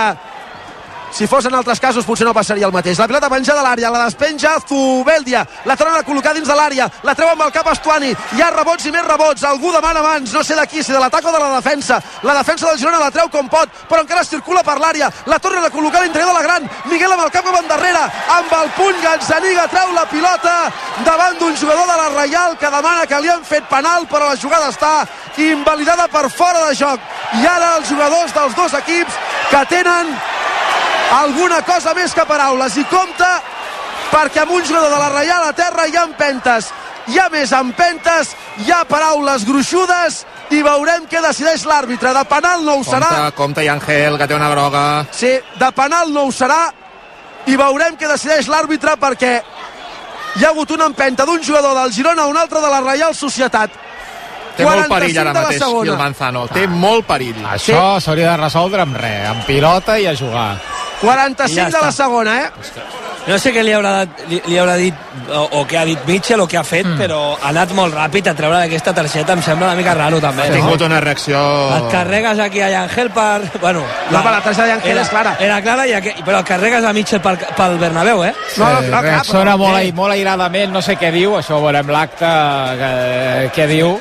si fos en altres casos potser no passaria el mateix. La pilota penja de l'àrea, la despenja Zubeldia, la torna a col·locar dins de l'àrea, la treu amb el cap Estuani, hi ha rebots i més rebots, algú demana mans, no sé de qui, si de l'atac o de la defensa. La defensa del Girona la treu com pot, però encara circula per l'àrea, la torna a col·locar a l'interior de la gran, Miguel amb el cap cap endarrere, amb el puny Gazzaniga treu la pilota davant d'un jugador de la Reial que demana que li han fet penal, però la jugada està invalidada per fora de joc. I ara els jugadors dels dos equips que tenen alguna cosa més que paraules. I compta perquè amb un jugador de la Reial a terra hi ha empentes. Hi ha més empentes hi ha paraules gruixudes i veurem què decideix l'àrbitre. De penal no ho serà. Compte, compte i Angel, que té una groga. sí, de penal no ho serà. I veurem què decideix l'àrbitre perquè hi ha hagut una empenta d'un jugador del Girona a un altre de la Reial Societat Té molt perill 45 ara de la mateix, segona. Gil Manzano. Té molt perill. Això s'hauria de resoldre amb res, amb pilota i a jugar. 45 I ja de la segona, eh? no sé què li haurà, li, li haurà dit o, o què ha dit Mitchell o què ha fet, mm. però ha anat molt ràpid a treure aquesta targeta, em sembla una mica raro també. Ha no? tingut una reacció... Et carregues aquí a Yangel per... Bueno, No, però la targeta d'Angel era, és clara. Era clara, i aqu... però et carregues a Mitchell pel, pel Bernabéu, eh? No, no, no, clar, reacciona però- molt, ai- molt airadament, no sé què diu, això ho veurem l'acte, que, què diu.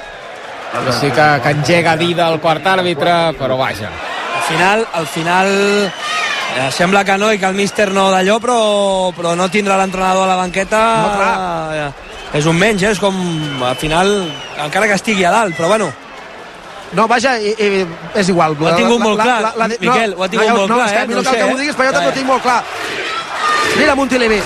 Sí que, que engega a dir del quart àrbitre, però vaja. Al final, al final eh, sembla que no i que el míster no d'allò, però, però no tindrà l'entrenador a la banqueta No, clar. eh, és un menys, eh? és com al final, encara que estigui a dalt, però bueno, No, vaja, i, i, és igual. Ho ha tingut molt clar, Miquel, ho ha tingut no, molt no, clar, eh? No no cal sé, que m'ho diguis, però jo també ho tinc molt clar. Mira Montilivi.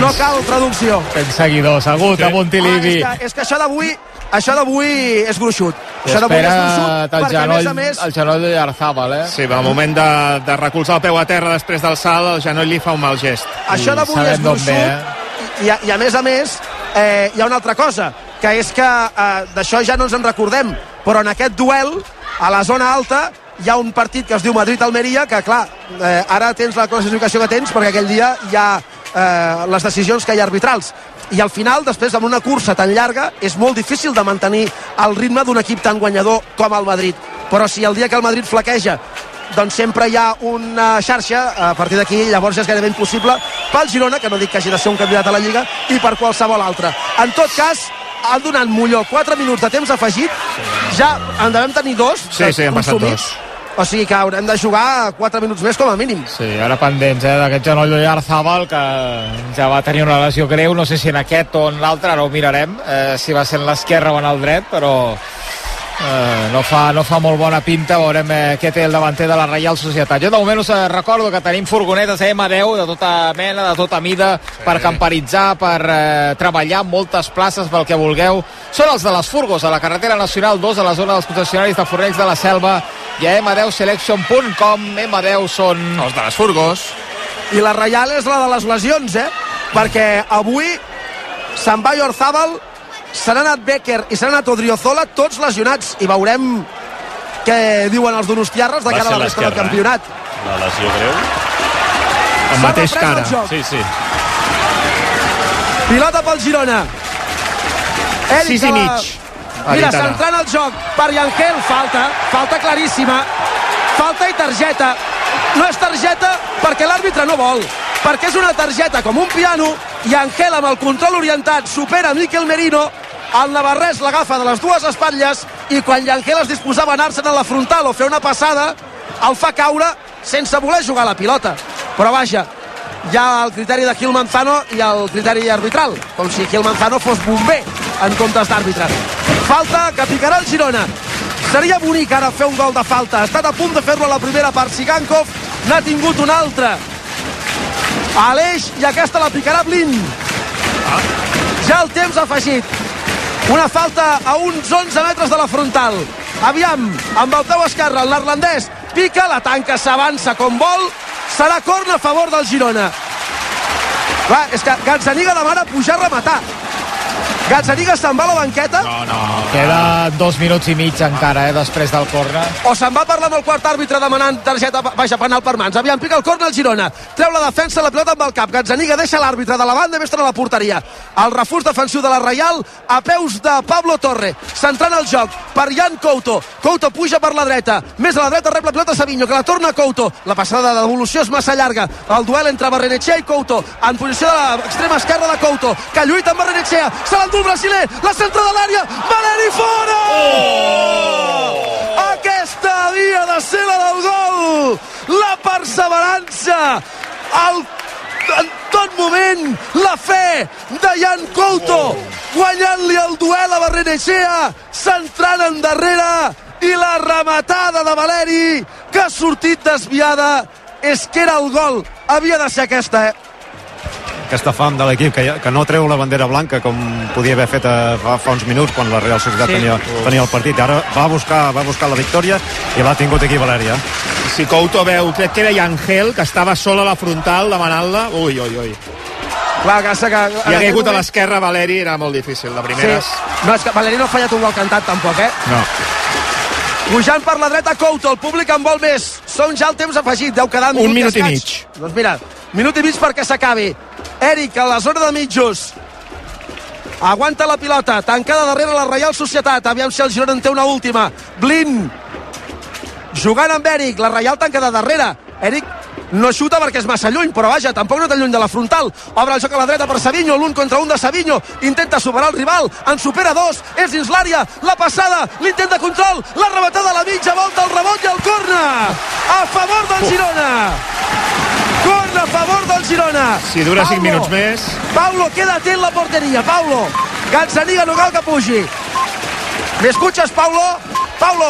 No cal traducció. Tens seguidors, agut a Montilivi. Ah, és, que, és que això d'avui això d'avui és gruixut. I Això d'avui és gruixut perquè, a genoll, més a més, el genoll de Arzabal, eh? Sí, però al moment de, de recolzar el peu a terra després del salt, el genoll li fa un mal gest. això d'avui sabem és gruixut ve, eh? i, a, i a més a més eh, hi ha una altra cosa que és que eh, d'això ja no ens en recordem però en aquest duel a la zona alta hi ha un partit que es diu Madrid-Almeria que clar, eh, ara tens la classificació que tens perquè aquell dia hi ha eh, les decisions que hi ha arbitrals. I al final, després, amb una cursa tan llarga és molt difícil de mantenir el ritme d'un equip tan guanyador com el Madrid. Però si el dia que el Madrid flaqueja doncs sempre hi ha una xarxa a partir d'aquí llavors és gairebé impossible pel Girona, que no dic que hagi de ser un candidat a la Lliga i per qualsevol altre. En tot cas, han donat Molló 4 minuts de temps afegit. Ja en devem tenir dos Sí, sí, han passat dos. O sigui que haurem de jugar 4 minuts més com a mínim Sí, ara pendents eh, d'aquest genoll de Arzabal que ja va tenir una lesió greu, no sé si en aquest o en l'altre, ara ho mirarem, eh, si va ser en l'esquerra o en el dret, però eh, no, fa, no fa molt bona pinta, veurem eh, què té el davanter de la Reial Societat. Jo de moment us eh, recordo que tenim furgonetes M10 de tota mena, de tota mida, sí. per camperitzar, per eh, treballar en moltes places pel que vulgueu. Són els de les furgos, a la carretera nacional 2, a la zona dels concessionaris de Fornells de la Selva, i a m10selection.com. M10 són... Els de les furgos. i la Reial és la de les lesions eh? perquè avui se'n va Orzábal se n'ha anat Becker i se n'ha anat Odriozola tots lesionats i veurem què diuen els donostiarres de Va cara a la resta del eh? campionat La lesió greu. El mateix cara. el. Sí, sí. Pilota pel Girona. Eric Sis i la- mig. Mira, centrant el joc per Yangel, falta, falta claríssima, falta i targeta. No és targeta perquè l'àrbitre no vol, perquè és una targeta com un piano, i Angel amb el control orientat supera Miquel Merino, el navarrès l'agafa de les dues espatlles i quan Yangel es disposava a anar-se'n a la frontal o fer una passada, el fa caure sense voler jugar la pilota. Però vaja, hi ha el criteri de Gil Manzano i el criteri arbitral, com si Gil Manzano fos bomber en comptes d'àrbitre. Falta que picarà el Girona. Seria bonic ara fer un gol de falta. Ha estat a punt de fer-lo a la primera part. Sigankov n'ha tingut un altre. Aleix i aquesta la picarà Blin. Ja el temps afegit. Una falta a uns 11 metres de la frontal. Aviam, amb el peu esquerre, el neerlandès pica, la tanca, s'avança com vol. Serà corna a favor del Girona. Va, és que Gazzaniga demana pujar a rematar. Gazzaniga se'n va a la banqueta No, no. Queda dos minuts i mig encara, eh, després del corner. o se'n va parlar amb el quart àrbitre demanant targeta baixa penal per mans. Aviam, pica el corner el Girona. Treu la defensa, la pilota amb el cap. Gazzaniga deixa l'àrbitre de la banda i més a la porteria. El refús defensiu de la Reial a peus de Pablo Torre. Centrant el joc per Jan Couto. Couto puja per la dreta. Més a la dreta rep la pilota Savinho, que la torna a Couto. La passada de devolució és massa llarga. El duel entre Barrenetxea i Couto. En posició de l'extrema esquerra de Couto, que lluita amb Barrenetxea. Se el brasiler. La centra de l'àrea. Valeri fora! Aquesta havia de ser la del gol! La perseverança! El, en tot moment, la fe de Jan Couto guanyant-li el duel a Barrenechea centrant endarrere i la rematada de Valeri que ha sortit desviada és que era el gol havia de ser aquesta, eh? Aquesta fam de l'equip que, ja- que no treu la bandera blanca com podia haver fet eh, fa, fa uns minuts quan la Real Societat Sí. tenia, tenia el partit ara va buscar, va buscar la victòria i l'ha tingut aquí Valèria Si Couto veu, crec que era Yangel, que estava sol a la frontal demanant-la. Ui, ui, ui. Clar, que, que, I ha caigut a l'esquerra Valeri, era molt difícil, de primeres. Sí. No, és que Valeri no ha fallat un gol cantat, tampoc, eh? No. Pujant per la dreta Couto, el públic en vol més. Són ja el temps afegit, deu quedar Un minut i d'escaig. mig. Doncs mira, minut i mig perquè s'acabi. Eric, a la zona de mitjos. Aguanta la pilota, tancada darrere la Reial Societat. Aviam si el Girona en té una última. Blin, jugant amb Eric, la Reial tancada darrere. Eric no xuta perquè és massa lluny, però vaja, tampoc no tan lluny de la frontal. Obre el joc a la dreta per Savinho, l'un contra un de Savinho, intenta superar el rival, en supera dos, és dins l'àrea, la passada, l'intent de control, la rebatada a la mitja volta, el rebot i el corna! A favor del Girona! Corna a favor del Girona! Si dura 5 Paulo, minuts més... Paulo, queda atent la porteria, Paulo! Gazzaniga no cal que pugi. ¿Me escuchas, Paulo? Paulo.